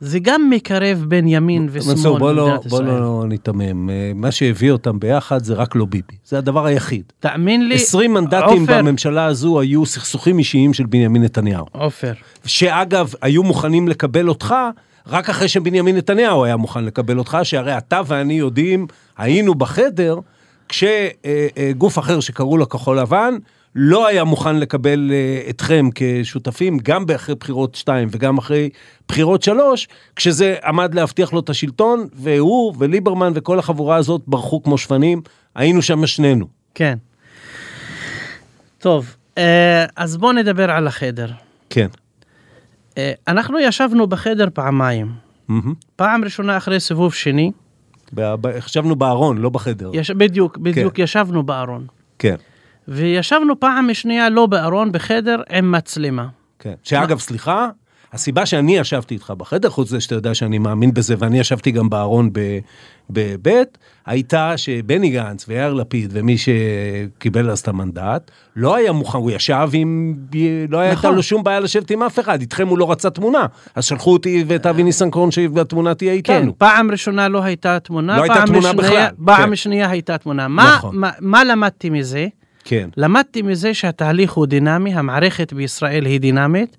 זה גם מקרב בין ימין ושמאל בוא לא, במדינת בוא ישראל. לא ניתמם. אה, מה שהביא אותם ביחד זה רק לא ביבי. זה הדבר היחיד. תאמין לי, 20 מנדטים עופר, בממשלה הזו היו סכסוכים אישיים של בנימין נתניהו. עופר, שאגב, היו מוכנים לקבל אותך רק אחרי שבנימין נתניהו היה מוכן לקבל אותך, שהרי אתה ואני יודעים, היינו בחדר, כשגוף אחר שקראו לו כחול לבן, לא היה מוכן לקבל אה, אתכם כשותפים, גם אחרי בחירות 2 וגם אחרי בחירות 3, כשזה עמד להבטיח לו את השלטון, והוא וליברמן וכל החבורה הזאת ברחו כמו שפנים, היינו שם שנינו. כן. טוב, אה, אז בוא נדבר על החדר. כן. אה, אנחנו ישבנו בחדר פעמיים. מהמם. פעם ראשונה אחרי סיבוב שני, חשבנו בארון, לא בחדר. יש, בדיוק, בדיוק ישבנו בארון. כן, וישבנו פעם שנייה לא בארון, בחדר עם מצלמה. כן. שאגב, סליחה, הסיבה שאני ישבתי איתך בחדר, חוץ מזה שאתה יודע שאני מאמין בזה, ואני ישבתי גם בארון בבית, הייתה שבני גנץ ויאיר לפיד ומי שקיבל אז את המנדט, לא היה מוכן, הוא ישב עם, לא הייתה נכון. לו שום בעיה לשבת עם אף אחד, איתכם הוא לא רצה תמונה, אז שלחו אותי ואת אבי ניסנקורן שהתמונה תהיה כן, איתנו. פעם ראשונה לא הייתה תמונה, לא הייתה תמונה שנייה- בכלל, פעם כן. שנייה הייתה תמונה. מה, נכון. מה, מה למדתי מזה? כן, למדתי מזה שהתהליך הוא דינמי, המערכת בישראל היא דינמית,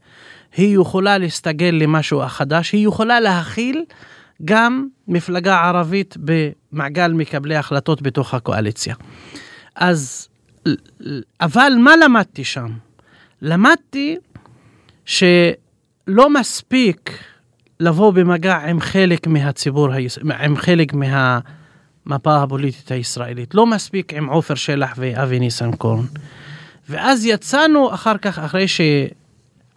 היא יכולה להסתגל למשהו חדש, היא יכולה להכיל גם מפלגה ערבית במעגל מקבלי החלטות בתוך הקואליציה. אז, אבל מה למדתי שם? למדתי שלא מספיק לבוא במגע עם חלק מהציבור, עם חלק מהמפה הפוליטית הישראלית. לא מספיק עם עופר שלח ואבי ניסנקורן. ואז יצאנו אחר כך, אחרי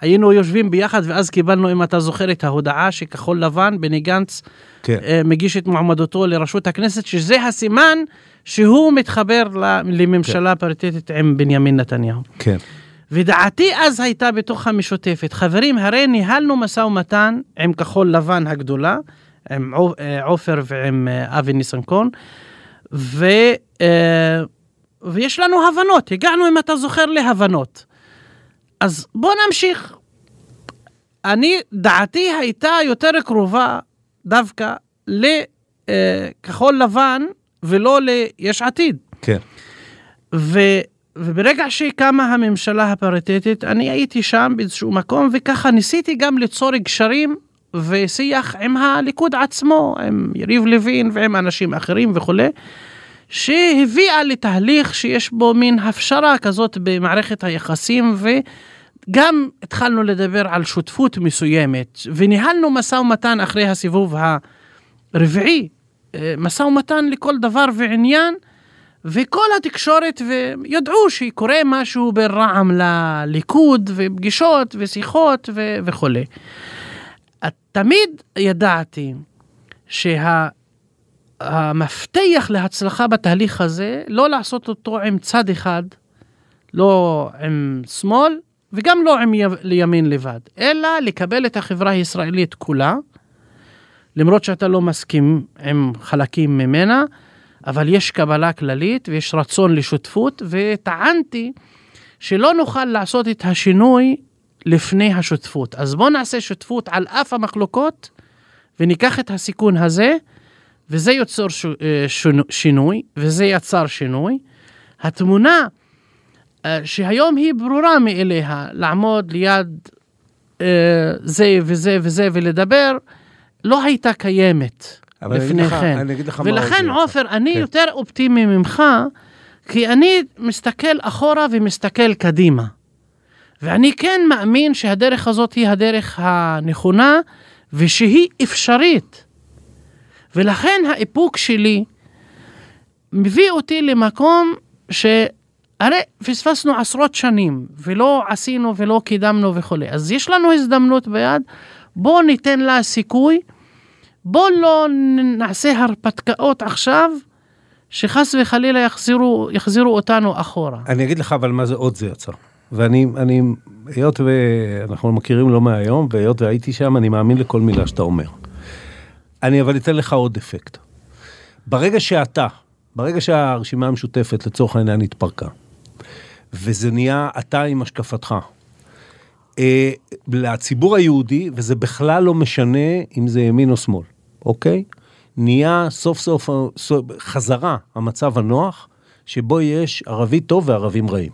שהיינו יושבים ביחד, ואז קיבלנו, אם אתה זוכר, את ההודעה שכחול לבן, בני גנץ, כן. אה, מגיש את מועמדותו לראשות הכנסת, שזה הסימן שהוא מתחבר לממשלה פריטטית עם בנימין נתניהו. כן. ודעתי אז הייתה בתוך המשותפת, חברים, הרי ניהלנו משא ומתן עם כחול לבן הגדולה, עם אה, עופר ועם אה, אבי ניסנקורן, ו, ויש לנו הבנות, הגענו, אם אתה זוכר, להבנות. אז בוא נמשיך. אני, דעתי הייתה יותר קרובה דווקא לכחול לבן ולא ליש עתיד. כן. ו, וברגע שקמה הממשלה הפריטטית, אני הייתי שם באיזשהו מקום, וככה ניסיתי גם ליצור גשרים ושיח עם הליכוד עצמו, עם יריב לוין ועם אנשים אחרים וכולי, שהביאה לתהליך שיש בו מין הפשרה כזאת במערכת היחסים, וגם התחלנו לדבר על שותפות מסוימת, וניהלנו משא ומתן אחרי הסיבוב הרביעי, אה, משא ומתן לכל דבר ועניין. וכל התקשורת ידעו שקורה משהו בין רע"מ לליכוד ופגישות ושיחות ו- וכולי. תמיד ידעתי שהמפתח להצלחה בתהליך הזה, לא לעשות אותו עם צד אחד, לא עם שמאל וגם לא עם לימין לבד, אלא לקבל את החברה הישראלית כולה, למרות שאתה לא מסכים עם חלקים ממנה, אבל יש קבלה כללית ויש רצון לשותפות, וטענתי שלא נוכל לעשות את השינוי לפני השותפות. אז בואו נעשה שותפות על אף המחלוקות, וניקח את הסיכון הזה, וזה יוצר ש... אה, שינוי, וזה יצר שינוי. התמונה אה, שהיום היא ברורה מאליה, לעמוד ליד אה, זה וזה וזה ולדבר, לא הייתה קיימת. לפני לך- כן. ולכן. עופר, אני כן. יותר אופטימי ממך, כי אני מסתכל אחורה ומסתכל קדימה. ואני כן מאמין שהדרך הזאת היא הדרך הנכונה, ושהיא אפשרית. ולכן האיפוק שלי מביא אותי למקום שהרי פספסנו עשרות שנים ולא עשינו ולא קידמנו וכולי. אז יש לנו הזדמנות ביד, בואו ניתן לה סיכוי, בואו לא נעשה הרפתקאות עכשיו, שחס וחלילה יחזירו, יחזירו אותנו אחורה. אני אגיד לך אבל מה זה עוד זה יצר. ואני, אני, היות ואנחנו מכירים לא מהיום, והיות והייתי שם, אני מאמין לכל מילה שאתה אומר. אני אבל אתן לך עוד אפקט. ברגע שאתה, ברגע שהרשימה המשותפת לצורך העניין התפרקה, וזה נהיה אתה עם השקפתך, אה, לציבור היהודי, וזה בכלל לא משנה אם זה ימין או שמאל, אוקיי? נהיה סוף סוף סוף חזרה המצב הנוח, שבו יש ערבי טוב וערבים רעים.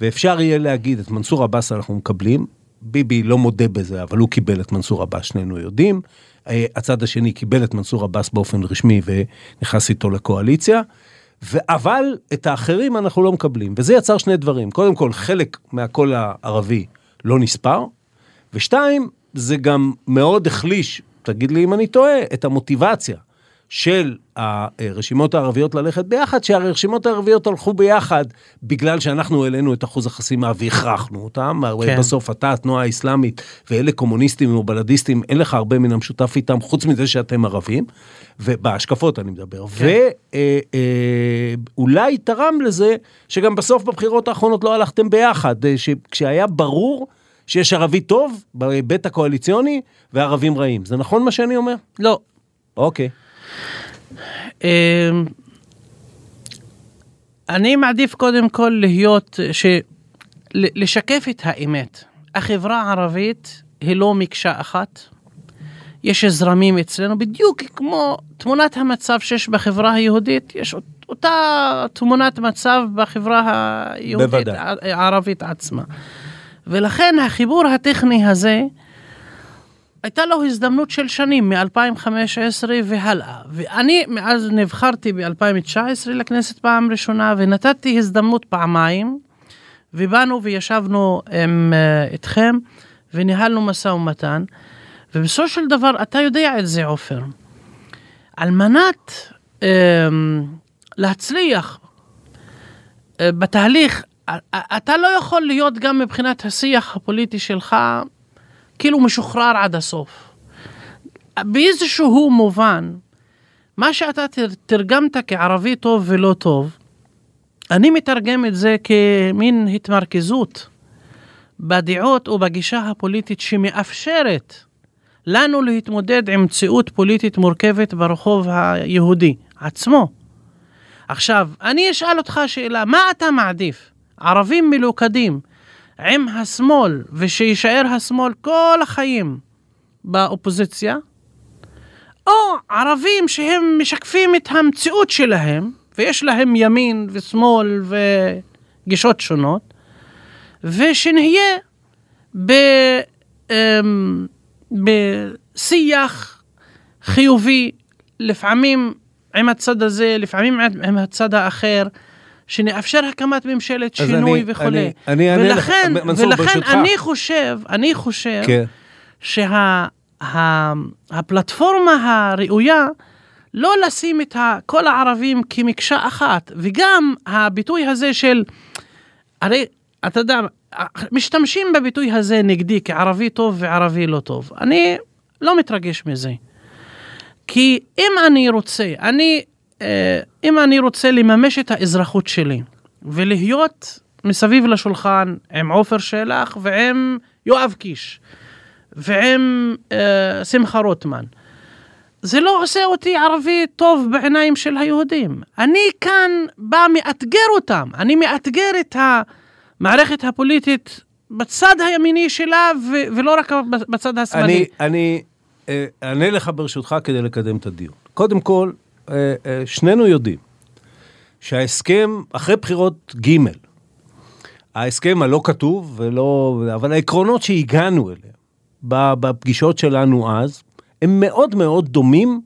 ואפשר יהיה להגיד, את מנסור עבאס אנחנו מקבלים, ביבי לא מודה בזה, אבל הוא קיבל את מנסור עבאס, שנינו יודעים. אה, הצד השני קיבל את מנסור עבאס באופן רשמי ונכנס איתו לקואליציה. אבל את האחרים אנחנו לא מקבלים, וזה יצר שני דברים. קודם כל, חלק מהקול הערבי לא נספר, ושתיים, זה גם מאוד החליש, תגיד לי אם אני טועה, את המוטיבציה של הרשימות הערביות ללכת ביחד, שהרשימות הערביות הלכו ביחד בגלל שאנחנו העלינו את אחוז החסימה והכרחנו אותם. כן. בסוף אתה, התנועה האסלאמית, ואלה קומוניסטים או בלדיסטים, אין לך הרבה מן המשותף איתם, חוץ מזה שאתם ערבים, ובהשקפות אני מדבר. כן. ואולי אה, אה, תרם לזה שגם בסוף בבחירות האחרונות לא הלכתם ביחד, אה, כשהיה ברור שיש ערבי טוב בהיבט הקואליציוני וערבים רעים. זה נכון מה שאני אומר? לא. אוקיי. אמ, אני מעדיף קודם כל להיות, ש... לשקף את האמת. החברה הערבית היא לא מקשה אחת. יש זרמים אצלנו, בדיוק כמו תמונת המצב שיש בחברה היהודית, יש אותה תמונת מצב בחברה היהודית הערבית עצמה. ולכן החיבור הטכני הזה, הייתה לו הזדמנות של שנים, מ-2015 והלאה. ואני מאז נבחרתי ב-2019 לכנסת פעם ראשונה, ונתתי הזדמנות פעמיים, ובאנו וישבנו עם, uh, איתכם, וניהלנו משא ומתן, ובסופו של דבר, אתה יודע את זה, עופר. על מנת um, להצליח uh, בתהליך, אתה לא יכול להיות גם מבחינת השיח הפוליטי שלך כאילו משוחרר עד הסוף. באיזשהו מובן, מה שאתה תרגמת כערבי טוב ולא טוב, אני מתרגם את זה כמין התמרכזות בדעות או בגישה הפוליטית שמאפשרת לנו להתמודד עם מציאות פוליטית מורכבת ברחוב היהודי עצמו. עכשיו, אני אשאל אותך שאלה, מה אתה מעדיף? ערבים מלוכדים עם השמאל, ושיישאר השמאל כל החיים באופוזיציה, או ערבים שהם משקפים את המציאות שלהם, ויש להם ימין ושמאל וגישות שונות, ושנהיה ב, אמ, בשיח חיובי, לפעמים עם הצד הזה, לפעמים עם הצד האחר. שנאפשר הקמת ממשלת שינוי וכולי. ולכן, מנסור, ולכן. אני חושב, אני חושב כן. שהפלטפורמה שה, הראויה, לא לשים את כל הערבים כמקשה אחת, וגם הביטוי הזה של, הרי אתה יודע, משתמשים בביטוי הזה נגדי כערבי טוב וערבי לא טוב. אני לא מתרגש מזה. כי אם אני רוצה, אני אם אני רוצה לממש את האזרחות שלי ולהיות מסביב לשולחן עם עופר שלח ועם יואב קיש ועם אה, שמחה רוטמן, זה לא עושה אותי ערבי טוב בעיניים של היהודים. אני כאן בא מאתגר אותם, אני מאתגר את המערכת הפוליטית בצד הימיני שלה ו- ולא רק בצד השמאלי. אני, אה, אענה לך ברשותך כדי לקדם את הדיון. קודם כל, אה, אה, שנינו יודעים שההסכם, אחרי בחירות ג', ההסכם הלא כתוב ולא, אבל העקרונות שהגענו אליהם בפגישות שלנו אז, הם מאוד מאוד דומים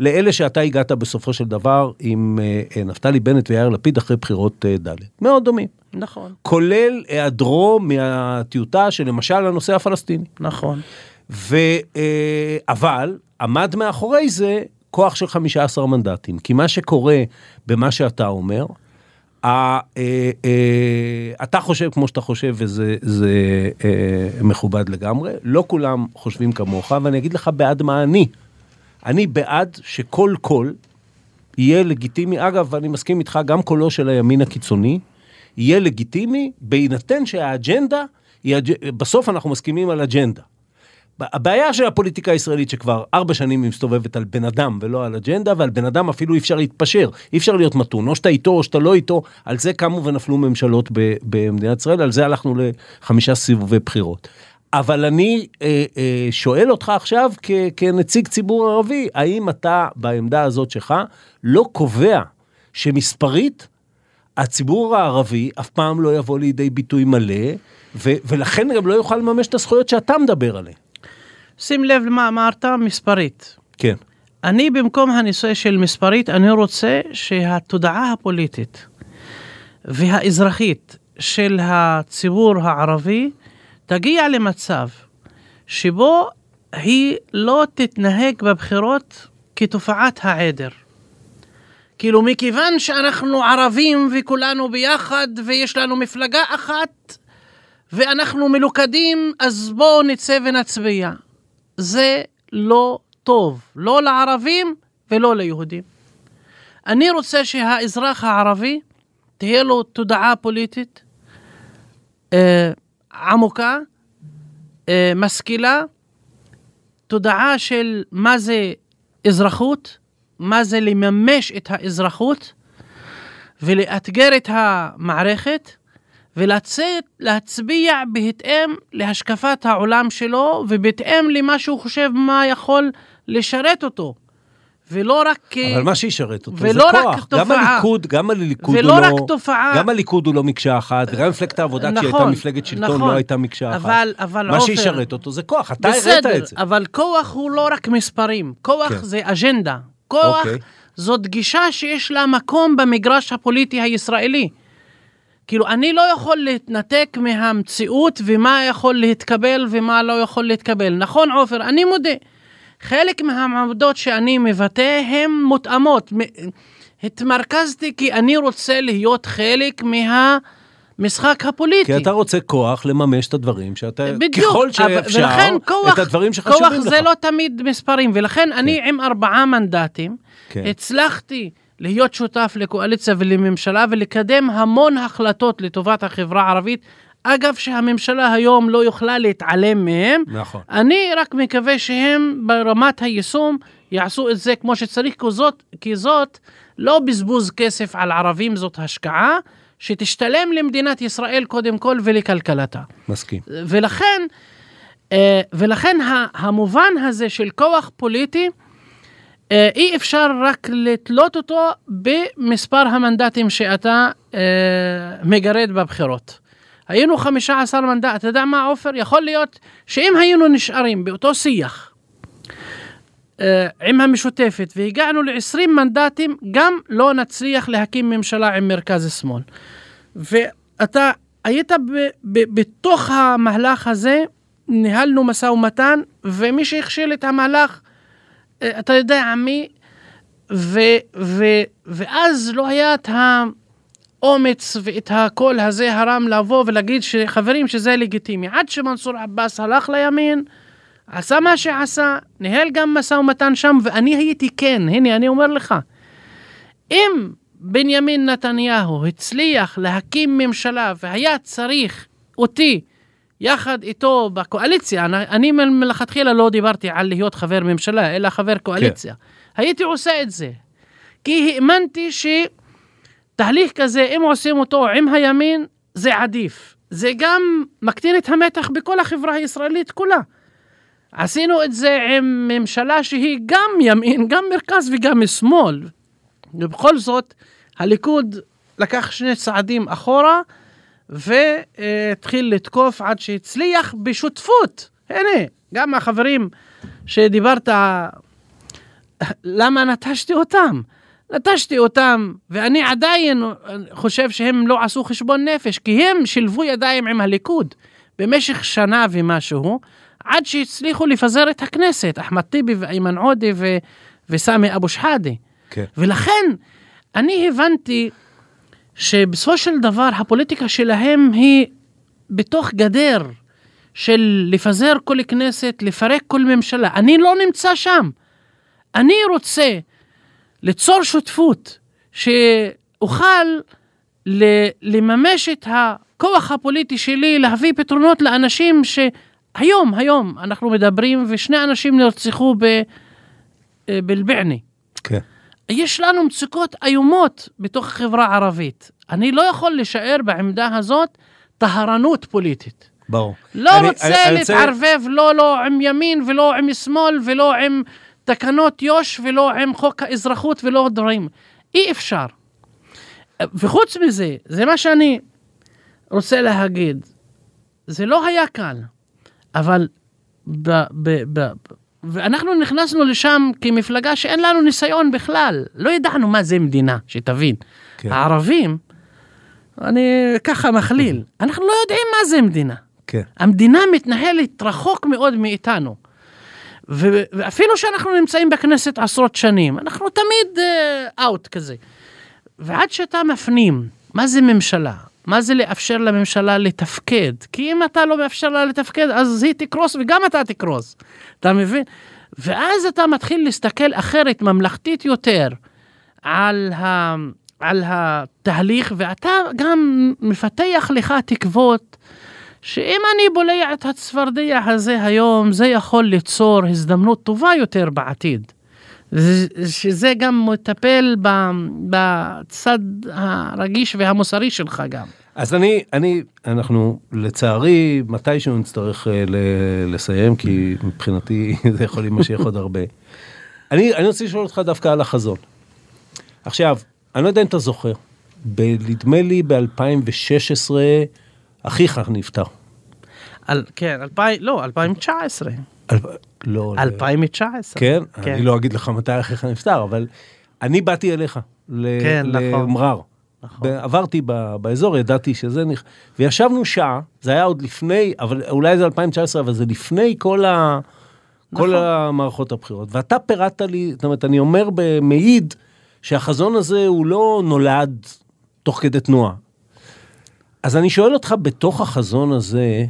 לאלה שאתה הגעת בסופו של דבר עם אה, נפתלי בנט ויאיר לפיד אחרי בחירות ד'. מאוד דומים. נכון. כולל היעדרו מהטיוטה של למשל הנושא הפלסטיני. נכון. ו, אה, אבל עמד מאחורי זה כוח של 15 מנדטים. כי מה שקורה במה שאתה אומר, ה, אה, אה, אתה חושב כמו שאתה חושב וזה זה, אה, מכובד לגמרי, לא כולם חושבים כמוך, ואני אגיד לך בעד מה אני. אני בעד שכל קול יהיה לגיטימי, אגב, אני מסכים איתך, גם קולו של הימין הקיצוני, יהיה לגיטימי, בהינתן שהאג'נדה, היא, בסוף אנחנו מסכימים על אג'נדה. הבעיה של הפוליטיקה הישראלית שכבר ארבע שנים היא מסתובבת על בן אדם ולא על אג'נדה, ועל בן אדם אפילו אי אפשר להתפשר, אי אפשר להיות מתון, או שאתה איתו או שאתה לא איתו, על זה קמו ונפלו ממשלות במדינת ישראל, על זה הלכנו לחמישה סיבובי בחירות. אבל אני אה, אה, שואל אותך עכשיו כ- כנציג ציבור ערבי, האם אתה בעמדה הזאת שלך לא קובע שמספרית הציבור הערבי אף פעם לא יבוא לידי ביטוי מלא, ו- ולכן גם לא יוכל לממש את הזכויות שאתה מדבר עליהן. שים לב למה אמרת מספרית. כן. אני במקום הניסוי של מספרית, אני רוצה שהתודעה הפוליטית והאזרחית של הציבור הערבי תגיע למצב שבו היא לא תתנהג בבחירות כתופעת העדר. כאילו מכיוון שאנחנו ערבים וכולנו ביחד ויש לנו מפלגה אחת ואנחנו מלוכדים, אז בואו נצא ונצביע. זה לא טוב, לא לערבים ולא ליהודים. אני רוצה שהאזרח הערבי תהיה לו תודעה פוליטית אה, עמוקה, אה, משכילה, תודעה של מה זה אזרחות, מה זה לממש את האזרחות ולאתגר את המערכת ולצאת להצביע בהתאם להשקפת העולם שלו ובהתאם למה שהוא חושב מה יכול לשרת אותו. ולא רק. אבל מה שישרת אותו זה ולא רק כוח. גם תופעה. הליכוד, גם הליכוד הוא ולא לא... רק תופעה. גם הליכוד הוא לא מקשה אחת, וגם מפלגת העבודה כשהיא הייתה נכון, מפלגת שלטון נכון. לא הייתה מקשה אחת. אבל- אבל מה עופר- שישרת אותו זה כוח, אתה הראת בסדר, את זה. אבל כוח הוא לא רק מספרים, כוח כן. זה אג'נדה. כוח אוקיי. זאת גישה שיש לה מקום במגרש הפוליטי הישראלי. כאילו, אני לא יכול להתנתק מהמציאות ומה יכול להתקבל ומה לא יכול להתקבל. נכון, עופר, אני מודה. חלק מהעמדות שאני מבטא הן מותאמות. התמרכזתי כי אני רוצה להיות חלק מהמשחק הפוליטי. כי אתה רוצה כוח לממש את הדברים שאתה, בדיוק, ככל שאפשר, ולכן כוח, את הדברים שחשובים כוח לך. זה לא תמיד מספרים, ולכן אני עם ארבעה מנדטים, כן. הצלחתי להיות שותף לקואליציה ולממשלה ולקדם המון החלטות לטובת החברה הערבית. אגב, שהממשלה היום לא יוכלה להתעלם מהם. נכון. אני רק מקווה שהם ברמת היישום יעשו את זה כמו שצריך, כי זאת, כי זאת לא בזבוז כסף על ערבים, זאת השקעה שתשתלם למדינת ישראל קודם כל ולכלכלתה. מסכים. ולכן, אה, ולכן המובן הזה של כוח פוליטי, אי אפשר רק לתלות אותו במספר המנדטים שאתה אה, מגרד בבחירות. היינו 15 מנדט, אתה יודע מה עופר? יכול להיות שאם היינו נשארים באותו שיח אה, עם המשותפת והגענו ל-20 מנדטים, גם לא נצליח להקים ממשלה עם מרכז שמאל. ואתה היית ב, ב, בתוך המהלך הזה, ניהלנו משא ומתן, ומי שהכשיל את המהלך, אה, אתה יודע מי, ו, ו, ואז לא היה את האומץ ואת הקול הזה הרם לבוא ולהגיד שחברים שזה לגיטימי. עד שמנסור עבאס הלך לימין, עשה מה שעשה, ניהל גם משא ומתן שם, ואני הייתי כן, הנה אני אומר לך, אם בנימין נתניהו הצליח להקים ממשלה והיה צריך אותי יחד איתו בקואליציה, אני, אני מלכתחילה לא דיברתי על להיות חבר ממשלה, אלא חבר קואליציה. כן. הייתי עושה את זה. כי האמנתי שתהליך כזה, אם עושים אותו עם הימין, זה עדיף. זה גם מקטין את המתח בכל החברה הישראלית כולה. עשינו את זה עם ממשלה שהיא גם ימין, גם מרכז וגם שמאל. ובכל זאת, הליכוד לקח שני צעדים אחורה והתחיל לתקוף עד שהצליח בשותפות. הנה, גם החברים שדיברת, למה נטשתי אותם? נטשתי אותם, ואני עדיין חושב שהם לא עשו חשבון נפש, כי הם שילבו ידיים עם הליכוד במשך שנה ומשהו, עד שהצליחו לפזר את הכנסת, אחמד טיבי ואיימן עודה ו- וסמי אבו שחאדה. כן. ולכן אני הבנתי שבסופו של דבר הפוליטיקה שלהם היא בתוך גדר של לפזר כל כנסת, לפרק כל ממשלה. אני לא נמצא שם. אני רוצה ליצור שותפות שאוכל לממש את הכוח הפוליטי שלי, להביא פתרונות לאנשים שהיום, היום אנחנו מדברים ושני אנשים נרצחו ב- בלבענה. כן. יש לנו מצוקות איומות בתוך החברה הערבית. אני לא יכול להישאר בעמדה הזאת טהרנות פוליטית. ברור. לא אני- רוצה אני- אני להתערבב לא, לא עם ימין ולא עם שמאל ולא עם תקנות יו"ש ולא עם חוק האזרחות ולא דברים. אי אפשר. וחוץ מזה, זה מה שאני רוצה להגיד. זה לא היה קל, אבל ב, ב, ב, ואנחנו נכנסנו לשם כמפלגה שאין לנו ניסיון בכלל. לא ידענו מה זה מדינה, שתבין. כן. הערבים, אני ככה מכליל, *laughs* אנחנו לא יודעים מה זה מדינה. כן. המדינה מתנהלת רחוק מאוד מאיתנו. ו- ואפילו שאנחנו נמצאים בכנסת עשרות שנים, אנחנו תמיד אאוט uh, כזה. ועד שאתה מפנים מה זה ממשלה, מה זה לאפשר לממשלה לתפקד, כי אם אתה לא מאפשר לה לתפקד, אז היא תקרוס וגם אתה תקרוס. אתה מבין? ואז אתה מתחיל להסתכל אחרת, ממלכתית יותר, על, ה, על התהליך, ואתה גם מפתח לך תקוות שאם אני בולע את הצפרדע הזה היום, זה יכול ליצור הזדמנות טובה יותר בעתיד. זה- שזה גם מטפל בצד הרגיש והמוסרי שלך גם. אז אני, אני, אנחנו לצערי מתישהו נצטרך ל- לסיים, כי מבחינתי *laughs* זה יכול להימשך עוד הרבה. אני, אני רוצה לשאול אותך דווקא על החזון. עכשיו, אני לא יודע אם אתה זוכר, נדמה לי ב-2016, אחיך נפטר. על, כן, אלפיים, לא, 2019. אל- לא, ל- 2019. כן? אני לא אגיד לך מתי אחיך נפטר, אבל אני באתי אליך, ל- כן, נכון. למע'אר. נכון. ב- עברתי ב- באזור, ידעתי שזה נכ... וישבנו שעה, זה היה עוד לפני, אבל אולי זה 2019, אבל זה לפני כל, ה... כל נכון. המערכות הבחירות. ואתה פירטת לי, זאת אומרת, אני אומר במעיד שהחזון הזה הוא לא נולד תוך כדי תנועה. אז אני שואל אותך, בתוך החזון הזה,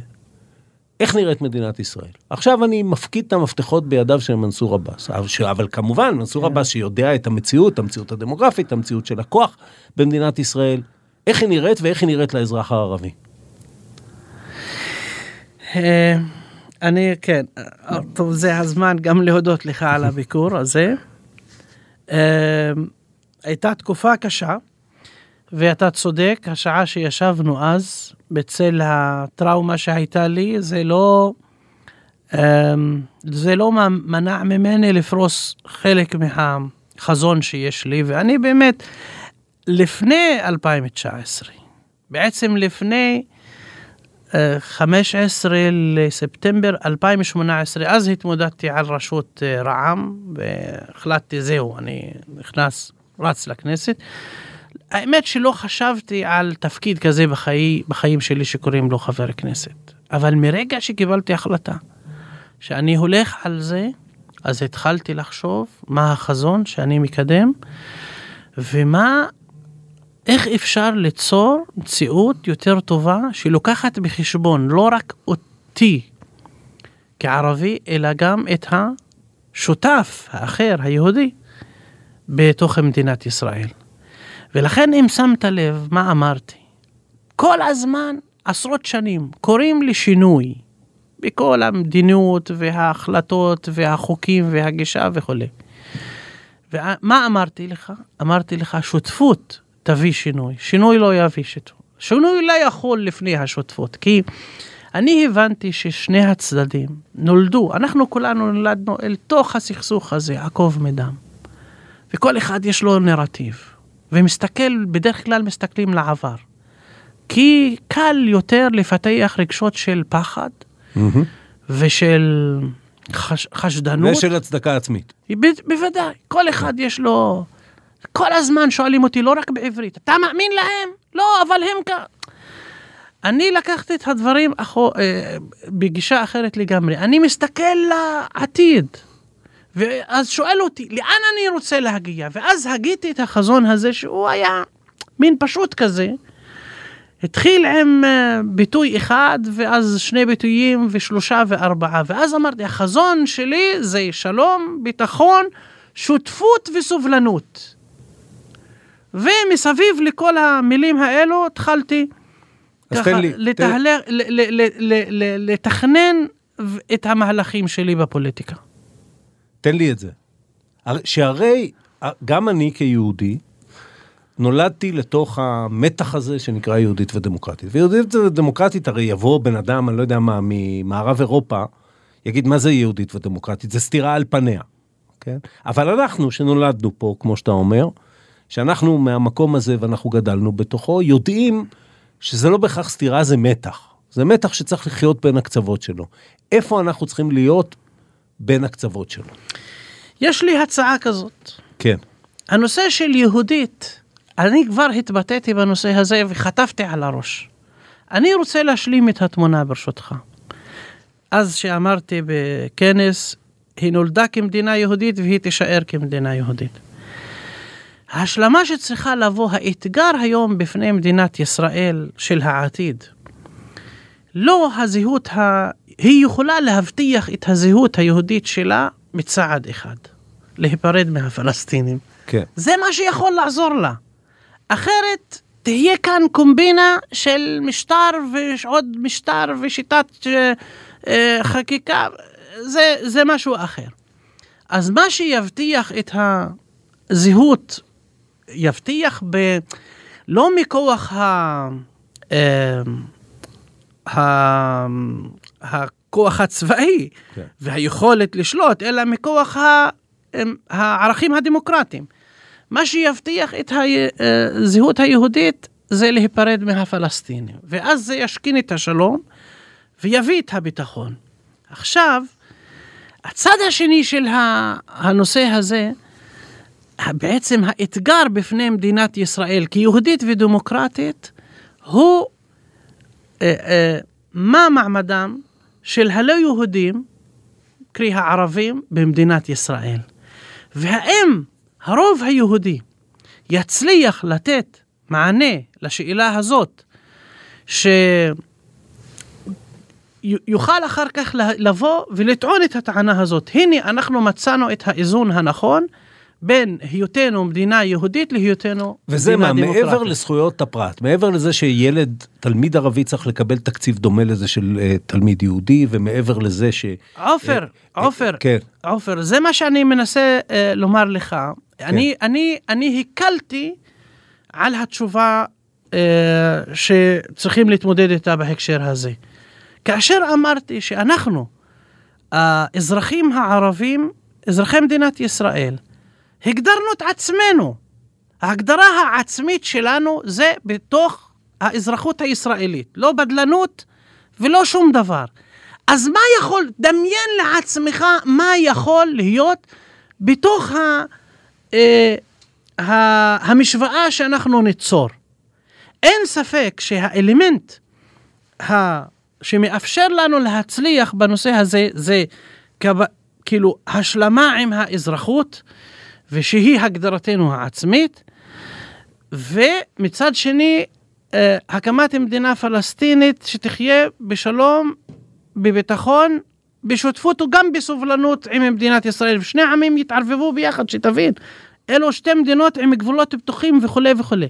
איך נראית מדינת ישראל? עכשיו אני מפקיד את המפתחות בידיו של מנסור עבאס, אבל, כמובן, מנסור כן. עבאס שיודע את המציאות, המציאות הדמוגרפית, המציאות של הכוח במדינת ישראל, איך היא נראית ואיך היא נראית לאזרח הערבי. אה, אני, כן, אה, טוב, זה הזמן גם להודות לך על הביקור הזה. אה, הייתה תקופה קשה, ואתה צודק, השעה שישבנו אז, בצל הטראומה שהייתה לי, זה לא, אה, זה לא מנע ממני לפרוס חלק מהחזון שיש לי, ואני באמת, לפני 2019, בעצם לפני אה, 15 לספטמבר 2018, אז התמודדתי על ראשות אה, רע"מ, והחלטתי, זהו, אני נכנס, רץ לכנסת. האמת שלא חשבתי על תפקיד כזה בחיי, בחיים שלי שקוראים לו חבר כנסת. אבל מרגע שקיבלתי החלטה שאני הולך על זה, אז התחלתי לחשוב מה החזון שאני מקדם, ומה איך אפשר ליצור מציאות יותר טובה שלוקחת בחשבון לא רק אותי כערבי, אלא גם את השותף האחר, היהודי, בתוך מדינת ישראל. ולכן אם שמת לב מה אמרתי, כל הזמן, עשרות שנים, קוראים לשינוי בכל המדיניות וההחלטות והחוקים והגישה וכולי. ומה אמרתי לך? אמרתי לך, שותפות תביא שינוי. שינוי לא יביא שותפות. שינוי לא יכול לפני השותפות, כי אני הבנתי ששני הצדדים נולדו, אנחנו כולנו נולדנו אל תוך הסכסוך הזה, עקוב מדם. וכל אחד יש לו נרטיב, ומסתכל, בדרך כלל מסתכלים לעבר. כי קל יותר לפתח רגשות של פחד ושל חש, חשדנות. ושל הצדקה עצמית. ב- בוודאי, כל אחד יש לו... כל הזמן שואלים אותי, לא רק בעברית, אתה מאמין להם? לא, אבל הם כ... אני לקחתי את הדברים אחו, אה, בגישה אחרת לגמרי. אני מסתכל לעתיד. ואז שואל אותי, לאן אני רוצה להגיע? ואז הגיתי את החזון הזה שהוא היה מין פשוט כזה. התחיל עם אה, ביטוי אחד, ואז שני ביטויים, ושלושה וארבעה. ואז אמרתי, החזון שלי זה שלום, ביטחון, שותפות וסובלנות. ומסביב לכל המילים האלו התחלתי ככה לי, לתהלך, לתכנן את המהלכים שלי בפוליטיקה. תן לי את זה. הר- שהרי גם אני כיהודי, נולדתי לתוך המתח הזה שנקרא יהודית ודמוקרטית. ויהודית ודמוקרטית הרי יבוא בן אדם, אני לא יודע מה, ממערב אירופה, יגיד מה זה יהודית ודמוקרטית? זה סתירה על פניה, כן? אבל אנחנו שנולדנו פה, כמו שאתה אומר, שאנחנו מהמקום הזה ואנחנו גדלנו בתוכו, יודעים שזה לא בהכרח סתירה, זה מתח. זה מתח שצריך לחיות בין הקצוות שלו. איפה אנחנו צריכים להיות בין הקצוות שלו? יש לי הצעה כזאת. כן. הנושא של יהודית, אני כבר התבטאתי בנושא הזה וחטפתי על הראש. אני רוצה להשלים את התמונה ברשותך. אז שאמרתי בכנס, היא נולדה כמדינה יהודית והיא תישאר כמדינה יהודית. ההשלמה שצריכה לבוא, האתגר היום בפני מדינת ישראל של העתיד, לא הזהות, ה... היא יכולה להבטיח את הזהות היהודית שלה מצעד אחד, להיפרד מהפלסטינים. כן. זה מה שיכול לעזור לה. אחרת תהיה כאן קומבינה של משטר ועוד משטר ושיטת אה, אה, חקיקה, זה, זה משהו אחר. אז מה שיבטיח את הזהות, יבטיח ב... לא מכוח ה... אה. הכוח הצבאי כן. והיכולת לשלוט, אלא מכוח ה... הערכים הדמוקרטיים. מה שיבטיח את הזהות היהודית זה להיפרד מהפלסטינים, ואז זה ישכין את השלום ויביא את הביטחון. עכשיו, הצד השני של הנושא הזה, בעצם האתגר בפני מדינת ישראל כיהודית ודמוקרטית, הוא אה, אה, מה מעמדם של הלא יהודים, קרי הערבים, במדינת ישראל. והאם הרוב היהודי יצליח לתת מענה לשאלה הזאת, שיוכל אחר כך לבוא ולטעון את הטענה הזאת. הנה, אנחנו מצאנו את האיזון הנכון בין היותנו מדינה יהודית להיותנו וזה מדינה מה, דמוקרטית. מעבר לזכויות הפרט, מעבר לזה שילד, תלמיד ערבי צריך לקבל תקציב דומה לזה של uh, תלמיד יהודי, ומעבר לזה ש... עופר, אה, עופר, כן. עופר, זה מה שאני מנסה uh, לומר לך. אני, אני, אני הקלתי על התשובה uh, שצריכים להתמודד איתה בהקשר הזה. כאשר אמרתי שאנחנו, האזרחים הערבים, אזרחי מדינת ישראל, הגדרנו את עצמנו. ההגדרה העצמית שלנו זה בתוך האזרחות הישראלית, לא בדלנות ולא שום דבר. אז מה יכול, דמיין לעצמך מה יכול להיות בתוך ה, אה, ה, המשוואה שאנחנו ניצור. אין ספק שהאלמנט ה, שמאפשר לנו להצליח בנושא הזה זה כב, כאילו השלמה עם האזרחות, ושהיא הגדרתנו העצמית, ומצד שני, אה, הקמת מדינה פלסטינית שתחיה בשלום, בביטחון, בשותפות וגם בסובלנות עם מדינת ישראל, ושני עמים יתערבבו ביחד, שתבין. אלו שתי מדינות עם גבולות פתוחים וכולי וכולי.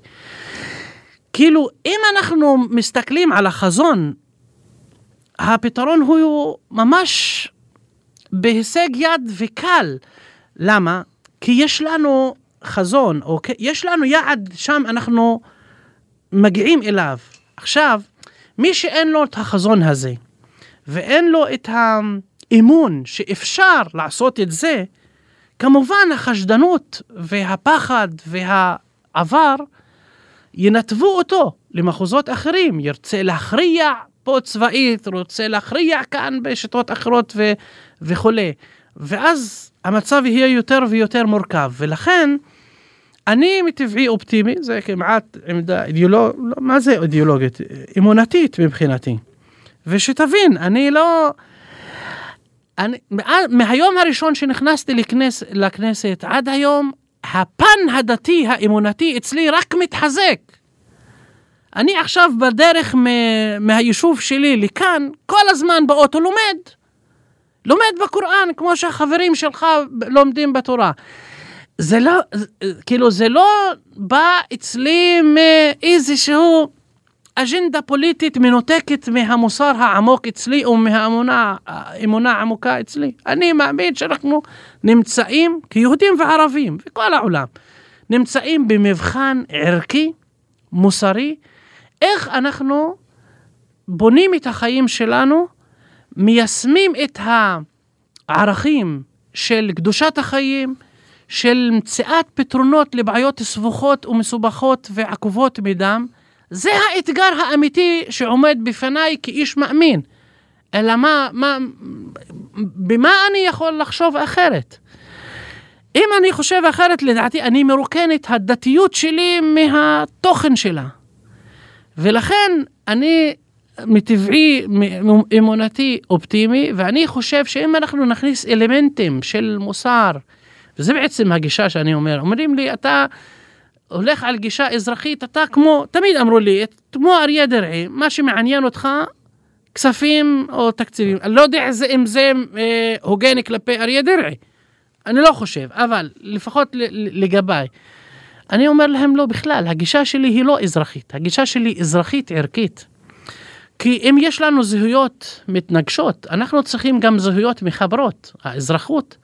כאילו, אם אנחנו מסתכלים על החזון, הפתרון הוא ממש בהישג יד וקל. למה? כי יש לנו חזון, או יש לנו יעד שם אנחנו מגיעים אליו. עכשיו, מי שאין לו את החזון הזה, ואין לו את האמון שאפשר לעשות את זה, כמובן החשדנות והפחד והעבר ינתבו אותו למחוזות אחרים, ירצה להכריע פה צבאית, רוצה להכריע כאן בשיטות אחרות ו- וכולי. ואז המצב יהיה יותר ויותר מורכב, ולכן אני מטבעי אופטימי, זה כמעט עמדה אידיאולוגית, לא, מה זה אידיאולוגית? אמונתית מבחינתי. ושתבין, אני לא... אני, מהיום הראשון שנכנסתי לכנס, לכנסת עד היום, הפן הדתי האמונתי אצלי רק מתחזק. אני עכשיו בדרך מ- מהיישוב שלי לכאן, כל הזמן באוטו לומד. לומד בקוראן, כמו שהחברים שלך לומדים בתורה. זה לא, כאילו, זה לא בא אצלי מאיזשהו אג'נדה פוליטית מנותקת מהמוסר העמוק אצלי או מהאמונה העמוקה אצלי. אני מאמין שאנחנו נמצאים, כיהודים וערבים, וכל העולם, נמצאים במבחן ערכי, מוסרי, איך אנחנו בונים את החיים שלנו, מיישמים את הערכים של קדושת החיים, של מציאת פתרונות לבעיות סבוכות ומסובכות ועקובות מדם, זה האתגר האמיתי שעומד בפניי כאיש מאמין. אלא מה, מה, במה אני יכול לחשוב אחרת? אם אני חושב אחרת, לדעתי, אני מרוקן את הדתיות שלי מהתוכן שלה. ולכן אני מטבעי, אמונתי אופטימי, ואני חושב שאם אנחנו נכניס אלמנטים של מוסר, וזה בעצם הגישה שאני אומר, אומרים לי, אתה הולך על גישה אזרחית, אתה כמו, תמיד אמרו לי, כמו אריה דרעי, מה שמעניין אותך, כספים או תקציבים. אני לא יודע אם זה אה, הוגן כלפי אריה דרעי, אני לא חושב, אבל לפחות לגביי. אני אומר להם לא בכלל, הגישה שלי היא לא אזרחית, הגישה שלי אזרחית ערכית. כי אם יש לנו זהויות מתנגשות, אנחנו צריכים גם זהויות מחברות, האזרחות,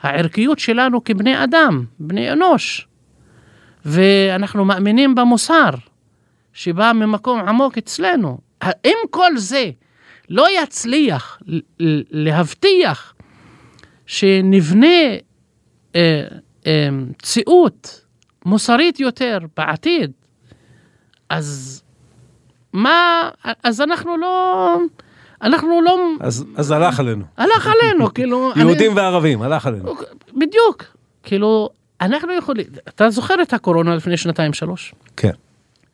הערכיות שלנו כבני אדם, בני אנוש. ואנחנו מאמינים במוסר שבא ממקום עמוק אצלנו. אם כל זה לא יצליח להבטיח שנבנה אה, אה, מציאות מוסרית יותר בעתיד, אז מה, אז אנחנו לא, אנחנו לא... אז, אז הלך עלינו. הלך עלינו, כאילו... יהודים אני, וערבים, הלך עלינו. בדיוק, כאילו, אנחנו יכולים, אתה זוכר את הקורונה לפני שנתיים שלוש? כן.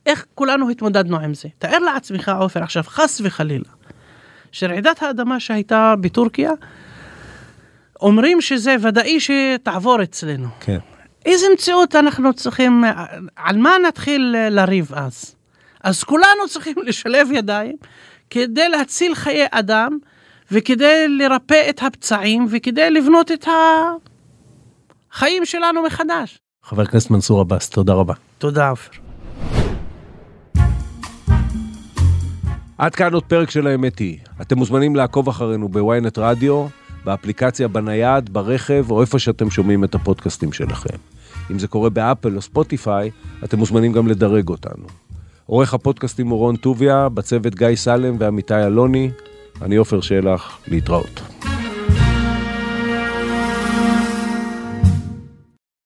איך כולנו התמודדנו עם זה? תאר לעצמך, עופר, עכשיו, חס וחלילה, שרעידת האדמה שהייתה בטורקיה, אומרים שזה ודאי שתעבור אצלנו. כן. איזה מציאות אנחנו צריכים, על מה נתחיל לריב אז? אז כולנו צריכים לשלב ידיים כדי להציל חיי אדם וכדי לרפא את הפצעים וכדי לבנות את החיים שלנו מחדש. חבר הכנסת מנסור עבאס, תודה רבה. תודה עופר. עד כאן עוד פרק של האמת היא. אתם מוזמנים לעקוב אחרינו בוויינט רדיו, באפליקציה, בנייד, ברכב, או איפה שאתם שומעים את הפודקאסטים שלכם. אם זה קורה באפל או ספוטיפיי, אתם מוזמנים גם לדרג אותנו. עורך הפודקאסטים הוא רון טוביה, בצוות גיא סלם ועמיתי אלוני. אני עופר שלח, להתראות.